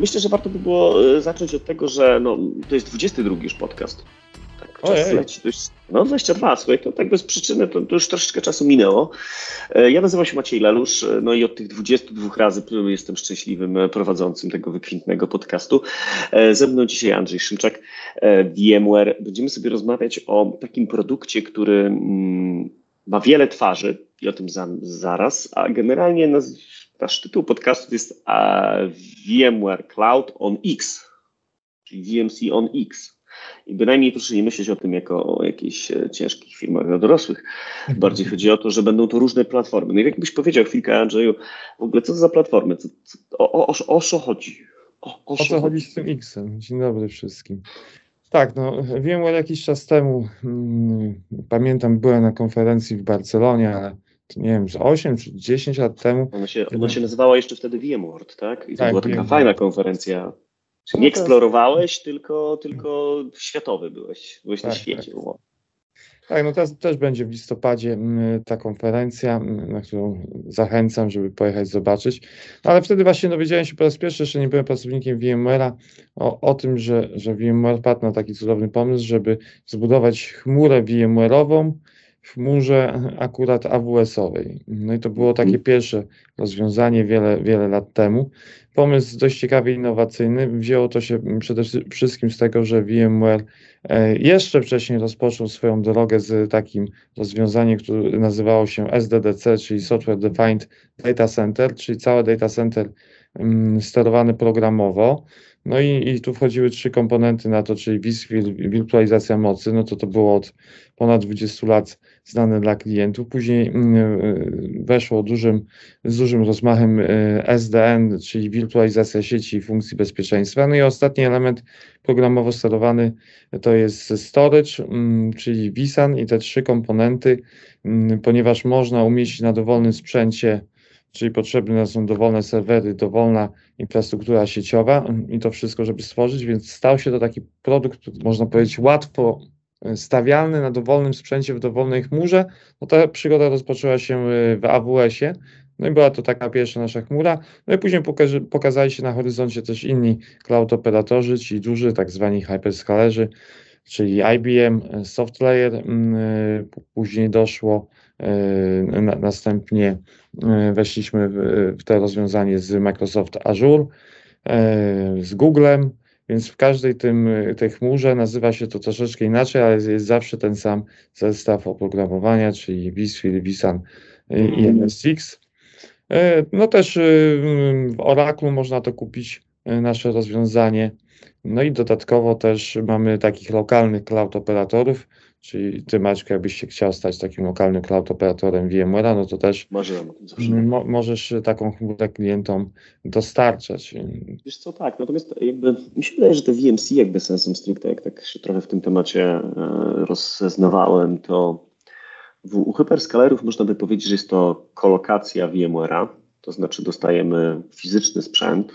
Myślę, że warto by było e, zacząć od tego, że no, to jest 22 już podcast. Tak, czas Ojej. leci. Jest, no 22, słuchaj, to tak bez przyczyny, to, to, już troszeczkę czasu minęło. E, ja nazywam się Maciej Lelusz, e, no i od tych 22 razy jestem szczęśliwym prowadzącym tego wykwintnego podcastu. Ze mną dzisiaj Andrzej Szymczak, VMware. Będziemy sobie rozmawiać o takim produkcie, który mm, ma wiele twarzy i o tym za, zaraz, a generalnie nasz tytuł podcastu jest VMware Cloud on X, czyli VMC on X. I bynajmniej proszę nie myśleć o tym jako o jakichś e, ciężkich firmach dla dorosłych. Bardziej chodzi o to, że będą to różne platformy. No i jakbyś powiedział chwilkę, Andrzeju, w ogóle co to za platformy? Co, co, o, o, o, co chodzi? O, o, o co chodzi z tym X-em? Dzień dobry wszystkim. Tak, no wiem, że jakiś czas temu, hmm, pamiętam, byłem na konferencji w Barcelonie, ale nie wiem, 8 czy 10 lat temu. Ona się, ona się nazywała jeszcze wtedy VMworld, tak? I to tak, była taka VMworld. fajna konferencja. No nie eksplorowałeś, tylko, tylko światowy byłeś, byłeś tak, na świecie. Tak. Tak, no teraz też będzie w listopadzie mm, ta konferencja, mm, na którą zachęcam, żeby pojechać zobaczyć. No, ale wtedy właśnie dowiedziałem się po raz pierwszy, jeszcze nie byłem pracownikiem VMware'a, o, o tym, że, że VMware padł na taki cudowny pomysł, żeby zbudować chmurę VMware'ową, chmurze akurat AWS-owej. No i to było takie mhm. pierwsze rozwiązanie wiele, wiele lat temu. Pomysł dość ciekawy innowacyjny. Wzięło to się przede wszystkim z tego, że VMware e, jeszcze wcześniej rozpoczął swoją drogę z takim rozwiązaniem, które nazywało się SDDC, czyli Software Defined Data Center, czyli całe data center mm, sterowane programowo. No i, i tu wchodziły trzy komponenty na to, czyli vSphere, wirtualizacja mocy, no to to było od ponad 20 lat znane dla klientów. Później mm, e, weszło dużym, z dużym rozmachem e, SDN, czyli wirtualizacja sieci i funkcji bezpieczeństwa. No i ostatni element programowo sterowany to jest storage, mm, czyli vSAN i te trzy komponenty, mm, ponieważ można umieścić na dowolnym sprzęcie czyli potrzebne są dowolne serwery, dowolna infrastruktura sieciowa i to wszystko, żeby stworzyć, więc stał się to taki produkt, można powiedzieć, łatwo stawialny na dowolnym sprzęcie w dowolnej chmurze. No ta przygoda rozpoczęła się e, w AWS-ie, no i była to taka pierwsza nasza chmura. No i później pokaże, pokazali się na horyzoncie też inni cloud operatorzy, ci duży, tak zwani hyperscalerzy, czyli IBM, e, SoftLayer. Później doszło następnie E, weszliśmy w to rozwiązanie z Microsoft Azure, e, z Googlem, więc w każdej tym, tej chmurze nazywa się to troszeczkę inaczej, ale jest zawsze ten sam zestaw oprogramowania, czyli vSphere, vSAN i NSX. E, no też w Oracle można to kupić, nasze rozwiązanie. No i dodatkowo też mamy takich lokalnych cloud operatorów, Czyli ty Maćku, jakbyś się chciał stać takim lokalnym cloud operatorem VMware'a, no to też mo możesz taką chmurę klientom dostarczać. Wiesz co, tak, natomiast jakby mi się wydaje, że te VMC jakby sensem stricte, jak tak się trochę w tym temacie e, rozeznawałem, to w, u hyperscalerów można by powiedzieć, że jest to kolokacja VMware'a, to znaczy dostajemy fizyczny sprzęt,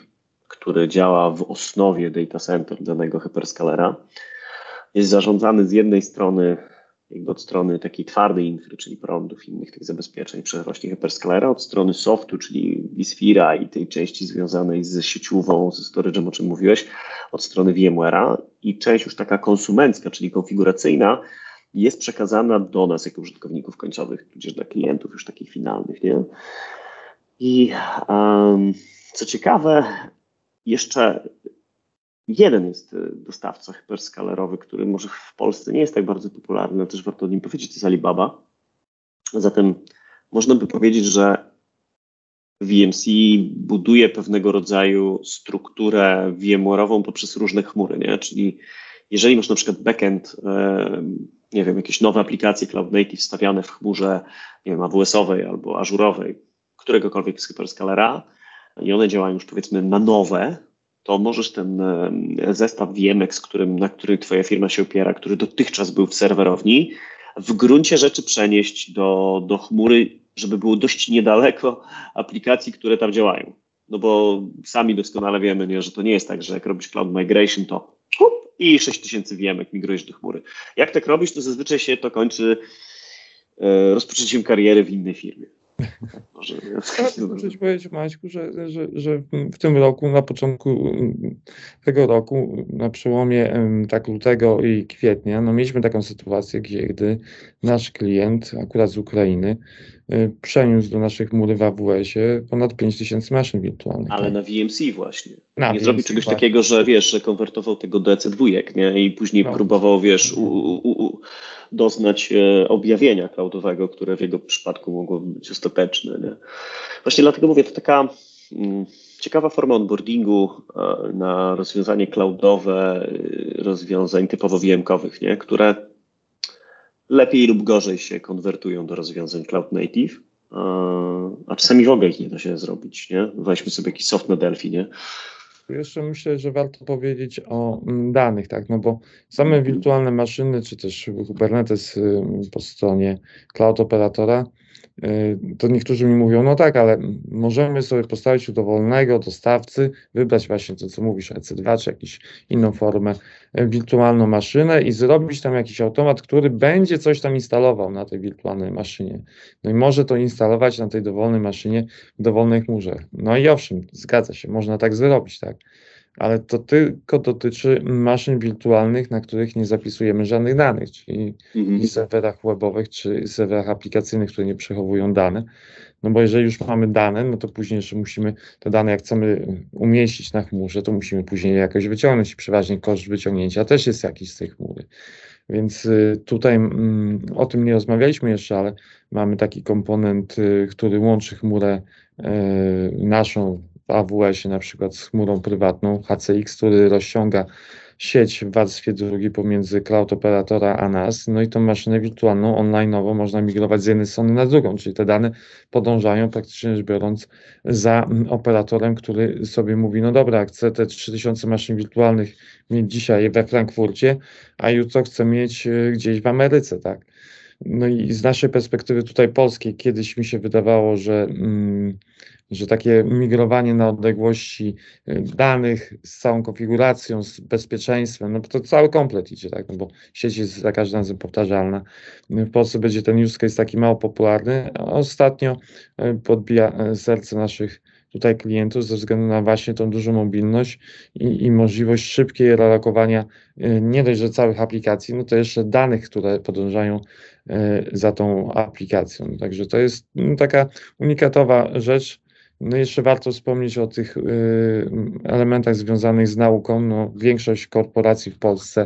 który działa w osnowie data center danego hyperscalera, jest zarządzany z jednej strony jakby od strony takiej twardej infry, czyli prądów i innych tych zabezpieczeń przerośnie hyperscalera, od strony softu, czyli vSphere'a i tej części związanej z sieciówą, ze storage'em, o czym mówiłeś, od strony VMware'a i część już taka konsumencka, czyli konfiguracyjna, jest przekazana do nas jako użytkowników końcowych, tudzież dla klientów już takich finalnych, nie? I um, co ciekawe, jeszcze jeden jest y, dostawca hyperskalerowy, który może w Polsce nie jest tak bardzo popularny, ale też warto o nim powiedzieć, to jest Alibaba. Zatem można by powiedzieć, że VMC buduje pewnego rodzaju strukturę VMware'ową poprzez różne chmury, nie? czyli jeżeli masz na przykład backend, nie wiem, jakieś nowe aplikacje cloud native stawiane w chmurze, nie wiem, AWS-owej albo ażurowej, któregokolwiek z hyperscalera i one działają już powiedzmy na nowe, to możesz ten zestaw VMX, którym, na który Twoja firma się opiera, który dotychczas był w serwerowni, w gruncie rzeczy przenieść do, do chmury, żeby było dość niedaleko aplikacji, które tam działają. No bo sami doskonale wiemy, nie, że to nie jest tak, że jak robisz cloud migration, to hup, i 6000 VMek migrujesz do chmury. Jak tak robisz, to zazwyczaj się to kończy e, rozpoczęciem kariery w innej firmie. Może, muszę powiedzieć, Maćku, że, że, że w tym roku, na początku tego roku, na przełomie tak lutego i kwietnia, no mieliśmy taką sytuację, gdzie gdy nasz klient, akurat z Ukrainy, przeniósł do naszych chmury w AWS-ie ponad 5000 maszyn wirtualnych. Ale tak? na VMC właśnie. Na nie VMC zrobił czegoś właśnie. takiego, że wiesz, że konwertował tego do EC2, nie? I później no. próbował, wiesz, u, u, u, doznać e, objawienia cloudowego, które w jego przypadku mogło być ostateczne. Nie? Właśnie dlatego mówię, to taka mm, ciekawa forma onboardingu e, na rozwiązanie cloudowe, e, rozwiązań typowo VM-kowych, nie? które lepiej lub gorzej się konwertują do rozwiązań cloud native, a czasami w ogóle ich nie da się zrobić. Nie? Weźmy sobie jakiś soft na Delphi, nie? Jeszcze myślę, że warto powiedzieć o mm, danych, tak, no bo same mhm. wirtualne maszyny, czy też Kubernetes y, po stronie cloud operatora to niektórzy mi mówią, no tak, ale możemy sobie postawić u dowolnego dostawcy, wybrać właśnie to, co mówisz, EC2 czy jakąś inną formę, y, wirtualną maszynę i zrobić tam jakiś automat, który będzie coś tam instalował na tej wirtualnej maszynie. No i może to instalować na tej dowolnej maszynie w dowolnej chmurze. No i owszem, zgadza się, można tak zrobić, tak ale to tylko dotyczy maszyn wirtualnych, na których nie zapisujemy żadnych danych, czyli mhm. serwerach webowych czy serwerach aplikacyjnych, które nie przechowują dane. No bo jeżeli już mamy dane, no to później jeszcze musimy te dane, jak chcemy umieścić na chmurze, to musimy później je jakoś wyciągnąć i przeważnie koszt wyciągnięcia też jest jakiś z tej chmury. Więc y, tutaj mm, o tym nie rozmawialiśmy jeszcze, ale mamy taki komponent, y, który łączy chmurę y, naszą w AWS-ie na przykład z chmurą prywatną HCX, który rozciąga sieć w warstwie drugiej pomiędzy cloud operatora a nas, no i tą maszynę wirtualną online'owo można migrować z jednej strony na drugą, czyli te dane podążają praktycznie rzecz biorąc za operatorem, który sobie mówi, no dobra, chcę te 3000 maszyn wirtualnych mieć dzisiaj we Frankfurcie, a jutro chcę mieć e, gdzieś w Ameryce, tak? No i z naszej perspektywy tutaj polskiej kiedyś mi się wydawało, że mm, że takie migrowanie na odległości y, danych z całą konfiguracją, z bezpieczeństwem, no to cały komplet idzie, tak, no bo sieć jest za każdym razem powtarzalna. W Polsce będzie ten use case taki mało popularny, a ostatnio y, podbija y, serce naszych tutaj klientów ze względu na właśnie tą dużą mobilność i, i możliwość szybkiej relokowania nie dość, że całych aplikacji, no to jeszcze danych, które podążają za tą aplikacją. Także to jest no, taka unikatowa rzecz, no jeszcze warto wspomnieć o tych y, elementach związanych z nauką. No, większość korporacji w Polsce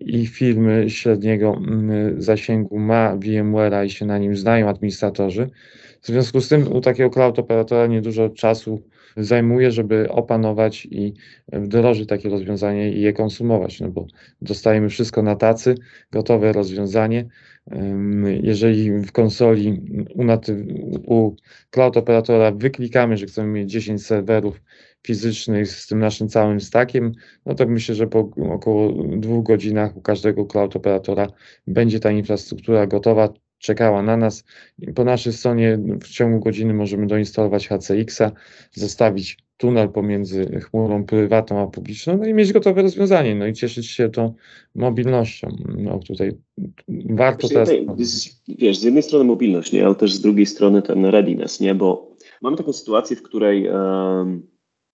i firmy średniego y, zasięgu ma VMware'a i się na nim znają administratorzy. W związku z tym u takiego cloud operatora niedużo czasu zajmuje, żeby opanować i wdrożyć takie rozwiązanie i je konsumować, no bo dostajemy wszystko na tacy, gotowe rozwiązanie, jeżeli w konsoli u, u cloud operatora wyklikamy, że chcemy mieć 10 serwerów fizycznych z tym naszym całym stackiem, no to myślę, że po około dwóch godzinach u każdego cloud operatora będzie ta infrastruktura gotowa, czekała na nas. Po naszej stronie w ciągu godziny możemy doinstalować HCX-a, zostawić tunel pomiędzy chmurą prywatną a publiczną, no i mieć gotowe rozwiązanie, no i cieszyć się tą mobilnością. No tutaj warto teraz... wiesz, z jednej strony mobilność, nie, ale też z drugiej strony ten readiness, nie, bo mamy taką sytuację, w której um,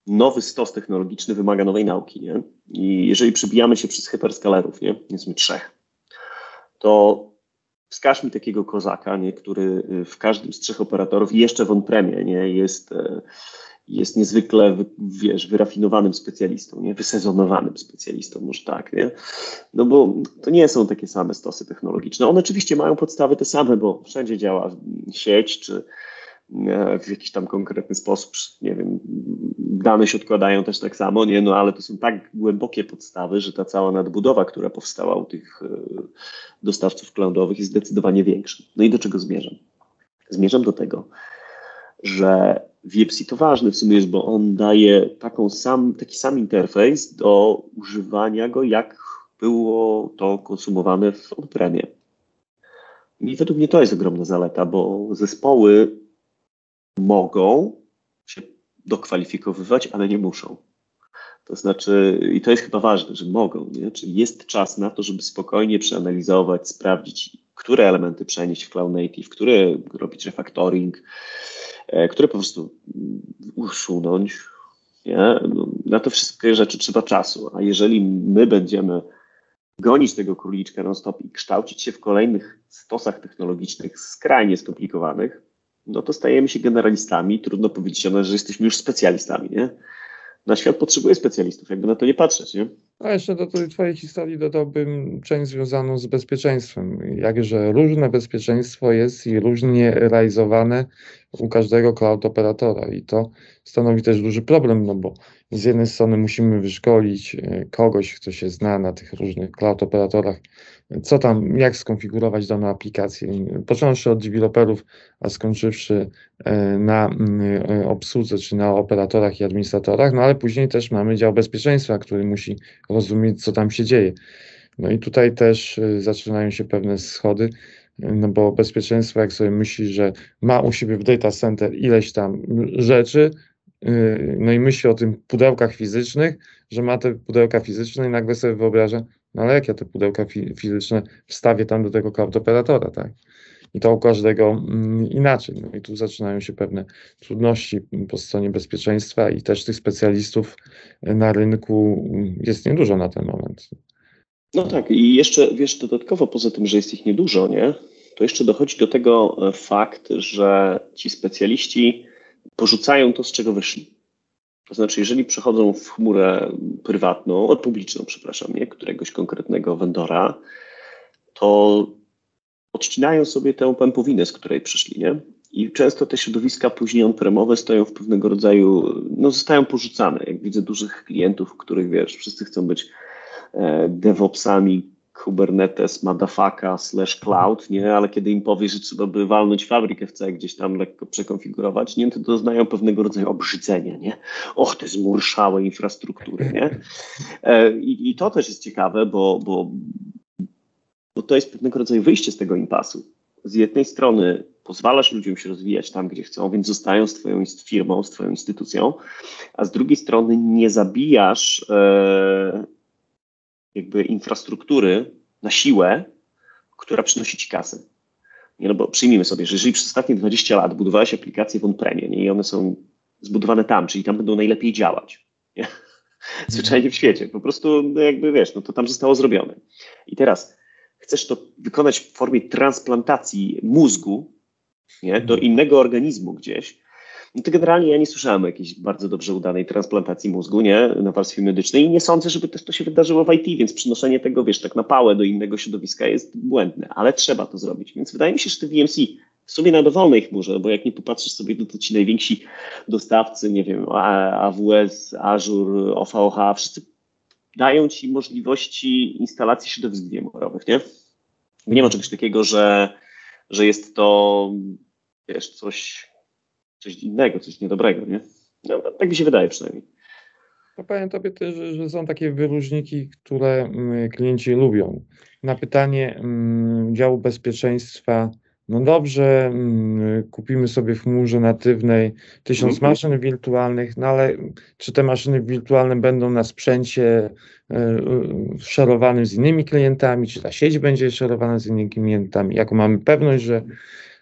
nowy stos technologiczny wymaga nowej nauki, nie, i jeżeli przybijamy się przez hyperskalerów, nie, powiedzmy trzech, to wskaż mi takiego kozaka, nie, który w każdym z trzech operatorów jeszcze w on-premie nie, jest e, jest niezwykle, wiesz, wyrafinowanym specjalistą, nie? wysezonowanym specjalistą, może tak, nie? No bo to nie są takie same stosy technologiczne. One oczywiście mają podstawy te same, bo wszędzie działa sieć, czy w jakiś tam konkretny sposób, nie wiem, dane się odkładają też tak samo, nie? No ale to są tak głębokie podstawy, że ta cała nadbudowa, która powstała u tych e, dostawców cloudowych jest zdecydowanie większa. No i do czego zmierzam? Zmierzam do tego, że VPC to ważny w sumie jest, bo on daje taką sam, taki sam interfejs do używania go, jak było to konsumowane w on-premie. I według mnie to jest ogromna zaleta, bo zespoły mogą się dokwalifikowywać, ale nie muszą. To znaczy, i to jest chyba ważne, że mogą, nie? czyli jest czas na to, żeby spokojnie przeanalizować, sprawdzić, które elementy przenieść w Cloud Native, które robić refactoring, e, które po prostu usunąć. Nie? No, na te wszystkie rzeczy trzeba czasu, a jeżeli my będziemy gonić tego króliczka non-stop i kształcić się w kolejnych stosach technologicznych skrajnie skomplikowanych, no to stajemy się generalistami. Trudno powiedzieć, że jesteśmy już specjalistami, nie? Na świat potrzebuje specjalistów, jakby na to nie patrzeć, nie? A jeszcze do tej Twojej historii dodałbym część związaną z bezpieczeństwem. Jakże różne bezpieczeństwo jest i różnie realizowane u każdego cloud operatora i to stanowi też duży problem, no bo z jednej strony musimy wyszkolić e, kogoś, kto się zna na tych różnych cloud operatorach, co tam, jak skonfigurować daną aplikację, począwszy od deweloperów, a skończywszy e, na e, obsłudze, czy na operatorach i administratorach, no ale później też mamy dział bezpieczeństwa, który musi rozumieć, co tam się dzieje. No i tutaj też zaczynają się pewne schody, no bo bezpieczeństwo, jak sobie myśli, że ma u siebie w data center ileś tam rzeczy, y, no i myśli o tym pudełkach fizycznych, że ma te pudełka fizyczne i nagle sobie wyobraża, no ale jak ja te pudełka fizyczne wstawię tam do tego cloud operatora, tak? I to u każdego mm, inaczej. No i tu zaczynają się pewne trudności po stronie bezpieczeństwa i też tych specjalistów na rynku jest niedużo na ten moment. No tak, i jeszcze wiesz, dodatkowo poza tym, że jest ich niedużo, nie? To jeszcze dochodzi do tego e, fakt, że ci specjaliści porzucają to, z czego wyszli. To znaczy, jeżeli przechodzą w chmurę prywatną, publiczną, przepraszam, nie, któregoś konkretnego vendora, to odcinają sobie tę pępowinę, z której przyszli, nie? I często te środowiska później on-premowe stoją w pewnego rodzaju, no zostają porzucane. Jak widzę dużych klientów, których wiesz, wszyscy chcą być DevOpsami Kubernetes, Madafaka, slash cloud, nie? Ale kiedy im powiesz, że trzeba by walnąć fabrykę w gdzieś tam lekko przekonfigurować, nie? To doznają pewnego rodzaju obrzydzenia, nie? Och, te zmurszałe infrastruktury, nie? E, I, i to też jest ciekawe, bo, bo, bo to jest pewnego rodzaju wyjście z tego impasu. Z jednej strony pozwalasz ludziom się rozwijać tam, gdzie chcą, więc zostają z Twoją firmą, z Twoją instytucją, a z drugiej strony nie zabijasz e, jakby infrastruktury na siłę, która przynosi ci kasę. Nie, no bo przyjmijmy sobie, że jeżeli przez ostatnie 20 lat budowałeś aplikacje w on-premie nie, i one są zbudowane tam, czyli tam będą najlepiej działać, nie? zwyczajnie w świecie, po prostu no jakby wiesz, no to tam zostało zrobione. I teraz chcesz to wykonać w formie transplantacji mózgu nie, do innego organizmu gdzieś, no to generalnie ja nie słyszałem o jakiejś bardzo dobrze udanej transplantacji mózgu, nie, na warstwie medycznej i nie sądzę, żeby też to się wydarzyło w IT, więc przynoszenie tego, wiesz, tak na pałę do innego środowiska jest błędne, ale trzeba to zrobić. Więc wydaje mi się, że te VMC sobie na dowolnej chmurze, bo jak nie popatrzysz sobie, to ci najwięksi dostawcy, nie wiem, AWS, Azure, OVH, wszyscy dają ci możliwości instalacji środowisk VMware'owych, nie? Nie ma czegoś takiego, że, że jest to, wiesz, coś coś innego, coś niedobrego, nie? No, tak mi się wydaje przynajmniej. No powiem Tobie też, że, są takie wyróżniki, które mm, klienci lubią. Na pytanie mm, działu bezpieczeństwa, no dobrze, mm, kupimy sobie w chmurze natywnej tysiąc mhm. maszyn wirtualnych, no ale czy te maszyny wirtualne będą na sprzęcie y, szerowanym z innymi klientami, czy ta sieć będzie szerowana z innymi klientami, jaką mamy pewność, że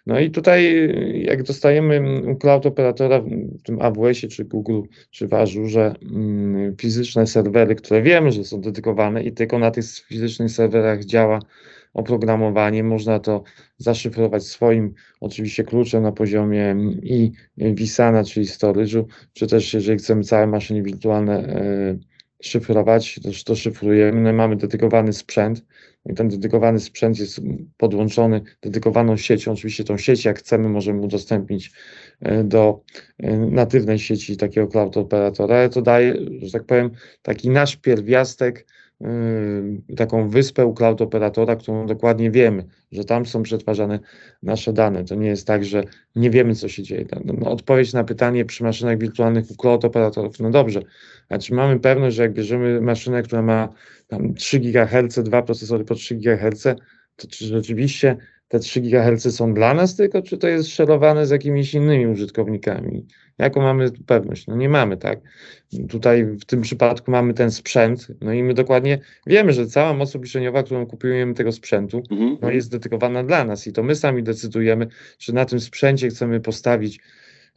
no i tutaj, jak dostajemy u cloud operatora w tym AWS-ie, czy Google, czy w Azure mm, fizyczne serwery, które wiemy, że są dedykowane i tylko na tych fizycznych serwerach działa oprogramowanie, można to zaszyfrować swoim oczywiście kluczem na poziomie i Visana, czyli storage'u, czy też jeżeli chcemy całe maszyny wirtualne e, szyfrować, to, to szyfrujemy. No mamy dedykowany sprzęt i ten dedykowany sprzęt jest podłączony dedykowaną siecią. Oczywiście tą sieć, jak chcemy, możemy udostępnić e, do e, natywnej sieci takiego cloud operatora, ale to daje, że tak powiem, taki nasz pierwiastek taką wyspę u cloud operatora, którą dokładnie wiemy, że tam są przetwarzane nasze dane. To nie jest tak, że nie wiemy, co się dzieje. No, no, odpowiedź na pytanie przy maszynach wirtualnych u cloud operatorów, no dobrze, a czy mamy pewność, że jak bierzemy maszynę, która ma tam 3 GHz, dwa procesory po 3 GHz, to czy rzeczywiście te 3 GHz są dla nas tylko, czy to jest szerowane z jakimiś innymi użytkownikami? Jaką mamy pewność? No nie mamy, tak? Tutaj w tym przypadku mamy ten sprzęt, no i my dokładnie wiemy, że cała moc obliczeniowa, którą kupujemy tego sprzętu, mhm. no jest dedykowana dla nas i to my sami decydujemy, czy na tym sprzęcie chcemy postawić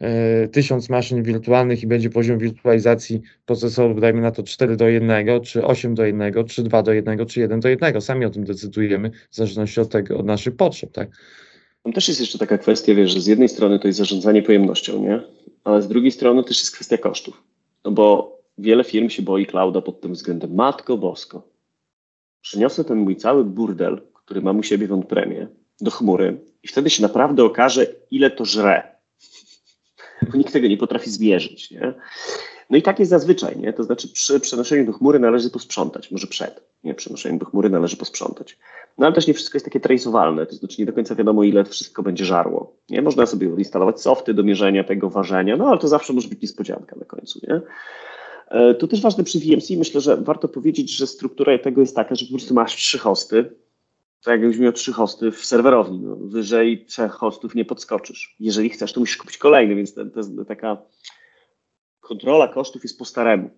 e, tysiąc maszyn wirtualnych i będzie poziom wirtualizacji procesorów, dajmy na to 4 do 1, czy 8 do 1, czy 2 do 1, czy 1 do 1. Sami o tym decydujemy w zależności od tego, od naszych potrzeb, tak? Tam też jest jeszcze taka kwestia, wiesz, że z jednej strony to jest zarządzanie pojemnością, nie? Ale z drugiej strony też jest kwestia kosztów. No bo wiele firm się boi clouda pod tym względem. Matko bosko. Przeniosę ten mój cały burdel, który mam u siebie w on-premie, do chmury i wtedy się naprawdę okaże, ile to żre. Bo nikt tego nie potrafi zmierzyć, nie? No i tak jest zazwyczaj, nie? To znaczy przy przenoszeniu do chmury należy posprzątać, może przed nie, przenoszeniu do chmury należy posprzątać. No ale też nie wszystko jest takie traceowalne, to znaczy nie do końca wiadomo, ile wszystko będzie żarło. Nie? Można sobie instalować softy do mierzenia tego ważenia, no ale to zawsze może być niespodzianka na końcu, nie? E, to też ważne przy VMC, myślę, że warto powiedzieć, że struktura tego jest taka, że po prostu masz trzy hosty, tak jakbyś miał trzy hosty w serwerowni. No, wyżej trzech hostów nie podskoczysz. Jeżeli chcesz, to musisz kupić kolejny, więc to, to jest taka kontrola kosztów jest po staremu.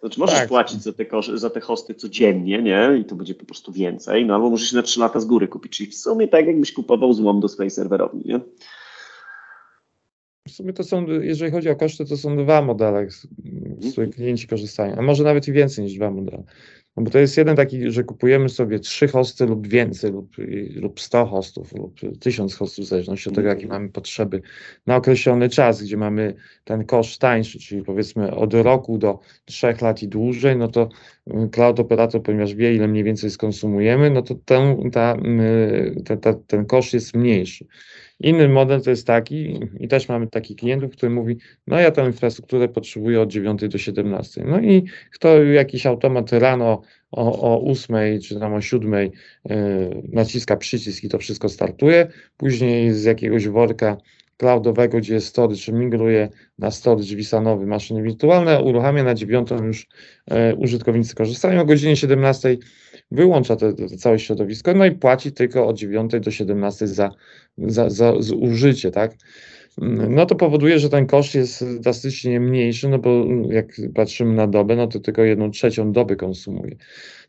Znaczy możesz tak. płacić za te, za te hosty codziennie, nie? I to będzie po prostu więcej, no albo możesz na 3 lata z góry kupić. Czyli w sumie tak jakbyś kupował złom do swojej serwerowni, nie? W sumie to są, jeżeli chodzi o koszty, to są dwa modele, z których mhm. klienci korzystają, a może nawet i więcej niż dwa modele. No bo to jest jeden taki, że kupujemy sobie trzy hosty lub więcej, lub, lub 100 hostów, lub 1000 hostów, w zależności od tego, jakie mamy potrzeby na określony czas, gdzie mamy ten koszt tańszy, czyli powiedzmy od roku do 3 lat i dłużej, no to y, cloud operator, ponieważ wie, ile mniej więcej skonsumujemy, no to ten, ta, y, ta, ta, ten koszt jest mniejszy. Inny model to jest taki, i też mamy takich klientów, który mówi, no ja tę infrastrukturę potrzebuję od 9 do 17. No i kto jakiś automat rano o, o 8 czy tam o 7 yy, naciska przycisk i to wszystko startuje, później z jakiegoś worka cloudowego, gdzie jest storage, migruje na storage wisanowy maszyny wirtualne, uruchamia na dziewiątą już e, użytkownicy korzystają, o godzinie 17 wyłącza to, to, całe środowisko, no i płaci tylko od 9 do 17 za, za, za, za użycie, tak? no to powoduje, że ten koszt jest drastycznie mniejszy, no bo jak patrzymy na dobę, no to tylko jedną trzecią doby konsumuje.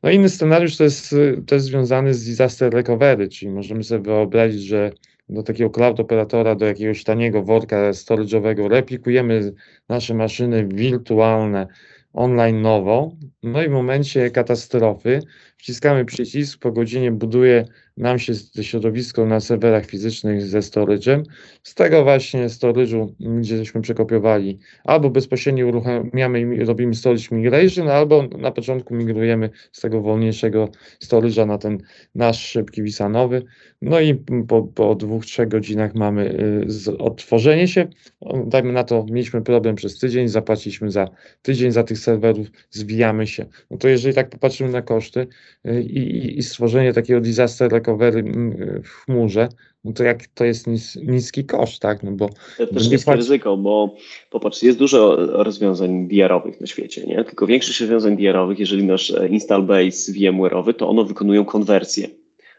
No inny scenariusz to jest też związany z disaster recovery, czyli możemy sobie wyobrazić, że do takiego cloud operatora, do jakiegoś taniego worka storage'owego replikujemy nasze maszyny wirtualne online nowo, no i w momencie katastrofy wciskamy przycisk, po godzinie buduje nam się środowisko na serwerach fizycznych ze storage'em. Z tego właśnie storage'u, gdzie żeśmy przekopiowali, albo bezpośrednio uruchamiamy i robimy storage migration, albo na początku migrujemy z tego wolniejszego storage'a na ten nasz szybki wisanowy. No i po, po dwóch, trzech godzinach mamy y, odtworzenie się. Dajmy na to, mieliśmy problem przez tydzień, zapłaciliśmy za tydzień za tych serwerów, zwijamy się. No to jeżeli tak popatrzymy na koszty y, i, i stworzenie takiego disaster recovery mm, w chmurze, no to jak to jest nis, niski koszt, tak? No bo to też jest płaci... ryzyko, bo popatrz, jest dużo rozwiązań DR-owych na świecie, nie? Tylko większość rozwiązań DR-owych, jeżeli masz e, install base VMware'owy, to one wykonują konwersję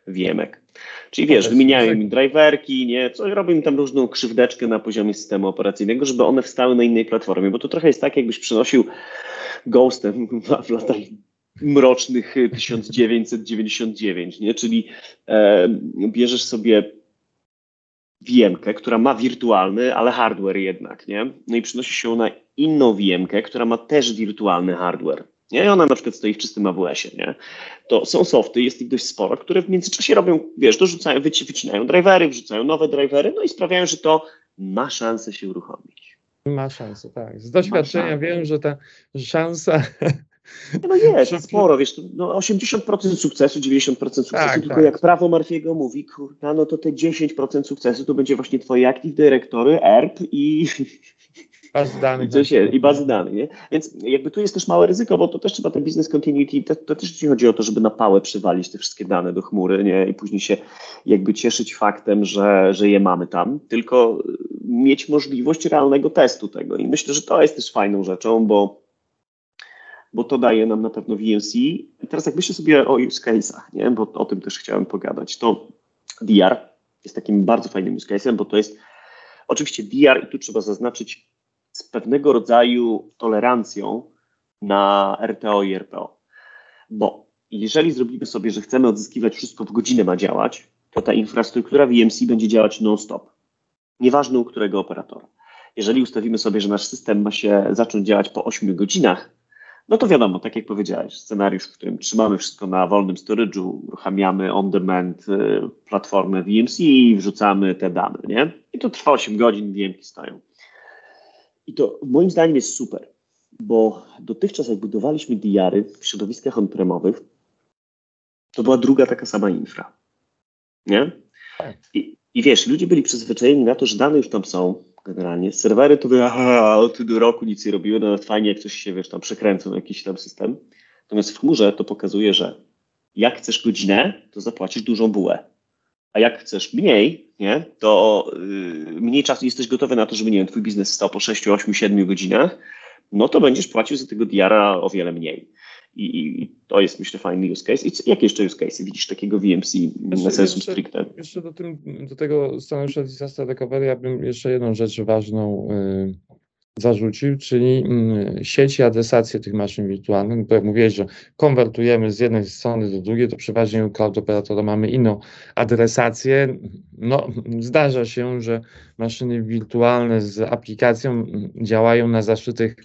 VMek. Czyli wiesz, wymieniają im driverki, nie, co robią im tam różną krzywdeczkę na poziomie systemu operacyjnego, żeby one wstały na innej platformie, bo to trochę jest tak, jakbyś przenosił Ghostem w latach mrocznych 1999, nie? Czyli e, bierzesz sobie VM-kę, która ma wirtualny, ale hardware jednak, nie? No i przenosi ją na inną VM-kę, która ma też wirtualny hardware. Nie? I ona na przykład stoi w czystym AWS-ie, nie? To są softy, jest ich dość sporo, które w międzyczasie robią, wiesz, dorzucają, wycinają drivery, wrzucają nowe drivery, no i sprawiają, że to ma szansę się uruchomić. Ma szansę, tak. Z doświadczenia wiem, że ta szansa no jest, sporo, wiesz, no 80% sukcesu, 90% sukcesu, tak, tylko tak. jak prawo Marfiego mówi, kurwa, no to te 10% sukcesu to będzie właśnie twoje Active Directory, ERP i... Bazy danych. I, się, I bazy danych, nie? Więc jakby tu jest też małe ryzyko, bo to też trzeba ten business continuity, to, to też nie chodzi o to, żeby na pałę przywalić te wszystkie dane do chmury, nie? I później się jakby cieszyć faktem, że, że je mamy tam, tylko mieć możliwość realnego testu tego. I myślę, że to jest też fajną rzeczą, bo bo to daje nam na pewno VNC. I teraz jak myślę sobie o use case'ach, nie? bo o tym też chciałem pogadać, to DR jest takim bardzo fajnym use case'em, bo to jest oczywiście DR i tu trzeba zaznaczyć z pewnego rodzaju tolerancją na RTO i RPO. Bo jeżeli zrobimy sobie, że chcemy odzyskiwać wszystko w godzinę ma działać, to ta infrastruktura VMC będzie działać non-stop. Nieważne u którego operatora. Jeżeli ustawimy sobie, że nasz system ma się zacząć działać po 8 godzinach, no to wiadomo, tak jak powiedziałeś, scenariusz, w którym trzymamy wszystko na wolnym storage'u, uruchamiamy on-demand y, platformę VMC i wrzucamy te dane, nie? I to trwa 8 godzin, VMki stoją. I to moim zdaniem jest super, bo dotychczas jak budowaliśmy DR-y w środowiskach on-premowych, to była druga taka sama infra. Nie? I, I wiesz, ludzie byli przyzwyczajeni na to, że dane już tam są, generalnie. Serwery to by, aha, od do roku nic nie robiły, no fajnie jak coś się, wiesz, tam przekręcą jakiś tam system. Natomiast w chmurze to pokazuje, że jak chcesz godzinę, to zapłacisz dużą bułę. A jak chcesz mniej, nie, to yy, mniej czasu jesteś gotowy na to, żeby, nie wiem, twój biznes stał po 6, 8, 7 godzinach, no to będziesz płacił za tego diara o wiele mniej. I, I, to jest, myślę, fajny use case. I jakie jeszcze use case widzisz takiego VMC na sensu stricte? Jeszcze do, tym, do tego scenariusza disaster recovery ja bym jeszcze jedną rzecz ważną y, zarzucił, czyli y, sieci adresację tych maszyn wirtualnych. Bo jak mówiłeś, że konwertujemy z jednej strony do drugiej, to przeważnie u cloud operatora mamy inną adresację. No, zdarza się, że maszyny wirtualne z aplikacją działają na zaszytych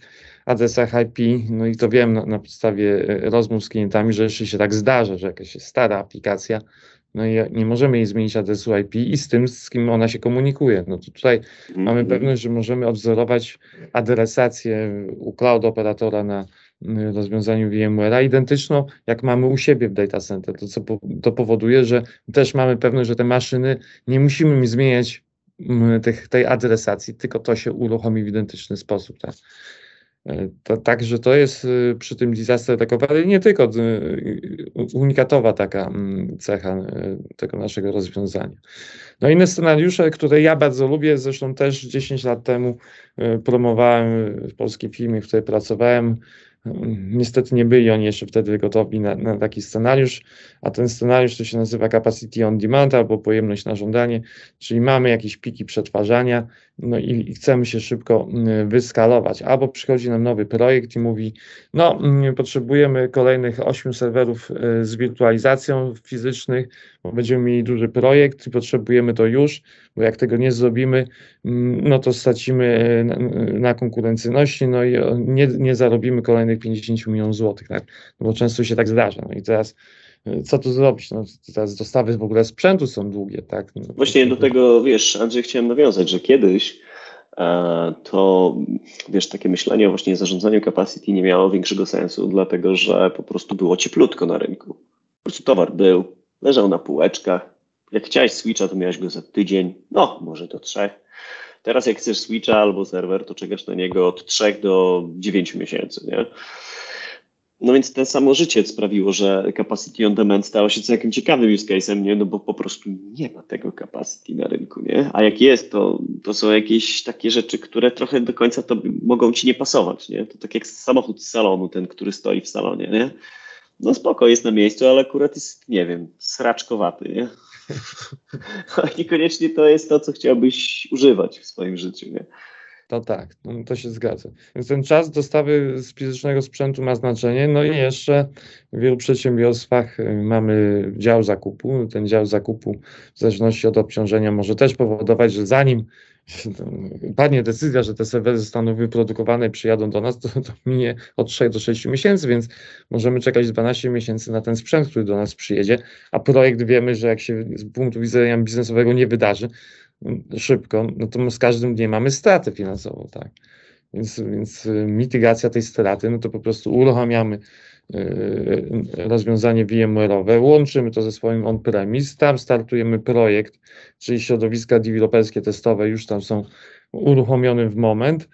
adresach IP, no i to wiem na, na, podstawie e, rozmów z klientami, że jeszcze się tak zdarza, że jakaś stara aplikacja, no i nie możemy jej zmienić adresu IP i z tym, z kim ona się komunikuje. No to tutaj mm -hmm. mamy pewność, że możemy odwzorować adresację u cloud operatora na rozwiązaniu VMware'a identyczną, jak mamy u siebie w data center. To, co po, to powoduje, że też mamy pewność, że te maszyny nie musimy zmieniać tych, tej adresacji, tylko to się uruchomi w identyczny sposób. Tak? E, także to jest y, przy tym disaster recovery nie tylko y, unikatowa taka mm, cecha y, tego naszego rozwiązania. No inne scenariusze, które ja bardzo lubię, zresztą też 10 lat temu promowałem w polskiej firmie, w której pracowałem, Niestety nie byli oni jeszcze wtedy gotowi na, na, taki scenariusz, a ten scenariusz to się nazywa Capacity on Demand albo pojemność na żądanie, czyli mamy jakieś piki przetwarzania no i, chcemy się szybko mm, wyskalować. Albo przychodzi nam nowy projekt i mówi, no mm, potrzebujemy kolejnych 8 serwerów y, z wirtualizacją fizycznych, bo będziemy mieli duży projekt i potrzebujemy to już, bo jak tego nie zrobimy, mm, no to stracimy na, na konkurencyjności, no i nie, nie zarobimy kolejnych 50 milionów złotych, tak? No bo często się tak zdarza. No i teraz co tu zrobić? No, teraz dostawy w ogóle sprzętu są długie, tak? No, Właśnie do tego, wiesz, Andrzej, chciałem nawiązać, że kiedyś e, to, wiesz, takie myślenie o właśnie zarządzaniu capacity nie miało większego sensu, dlatego że po prostu było cieplutko na rynku. Po prostu towar był, leżał na półeczkach. Jak chciałeś switcha, to miałeś go za tydzień, no, może do trzech. Teraz jak chcesz switcha albo serwer, to czekasz na niego od trzech do dziewięciu miesięcy, nie? No więc to samo życie sprawiło, że capacity on demand stało się całkiem ciekawym use case'em, nie? No bo po prostu nie ma tego capacity na rynku, nie? A jak jest, to, to są jakieś takie rzeczy, które trochę do końca to mogą ci nie pasować, nie? To tak jak samochód z salonu, ten, który stoi w salonie, nie? No spoko, jest na miejscu, ale akurat jest, nie wiem, sraczkowaty, nie? Niekoniecznie to jest to, co chciałbyś używać w swoim życiu, nie? To tak, no, to się zgadza. Więc ten czas dostawy z fizycznego sprzętu ma znaczenie. No i jeszcze w wielu przedsiębiorstwach y, mamy dział zakupu. Ten dział zakupu w zależności od obciążenia może też powodować, że zanim padnie decyzja, że te serwery zostaną wyprodukowane i przyjadą do nas, to, to minie od 3 do 6 miesięcy, więc możemy czekać 12 miesięcy na ten sprzęt, który do nas przyjedzie, a projekt wiemy, że jak się z punktu widzenia biznesowego nie wydarzy, szybko, no to z każdym dniem mamy stratę finansową, tak. Więc, więc y, mitygacja tej straty, no to po prostu uruchamiamy y, rozwiązanie VMware'owe, łączymy to ze swoim on-premise, tam startujemy projekt, czyli środowiska deweloperskie, testowe już tam są uruchomiony w moment.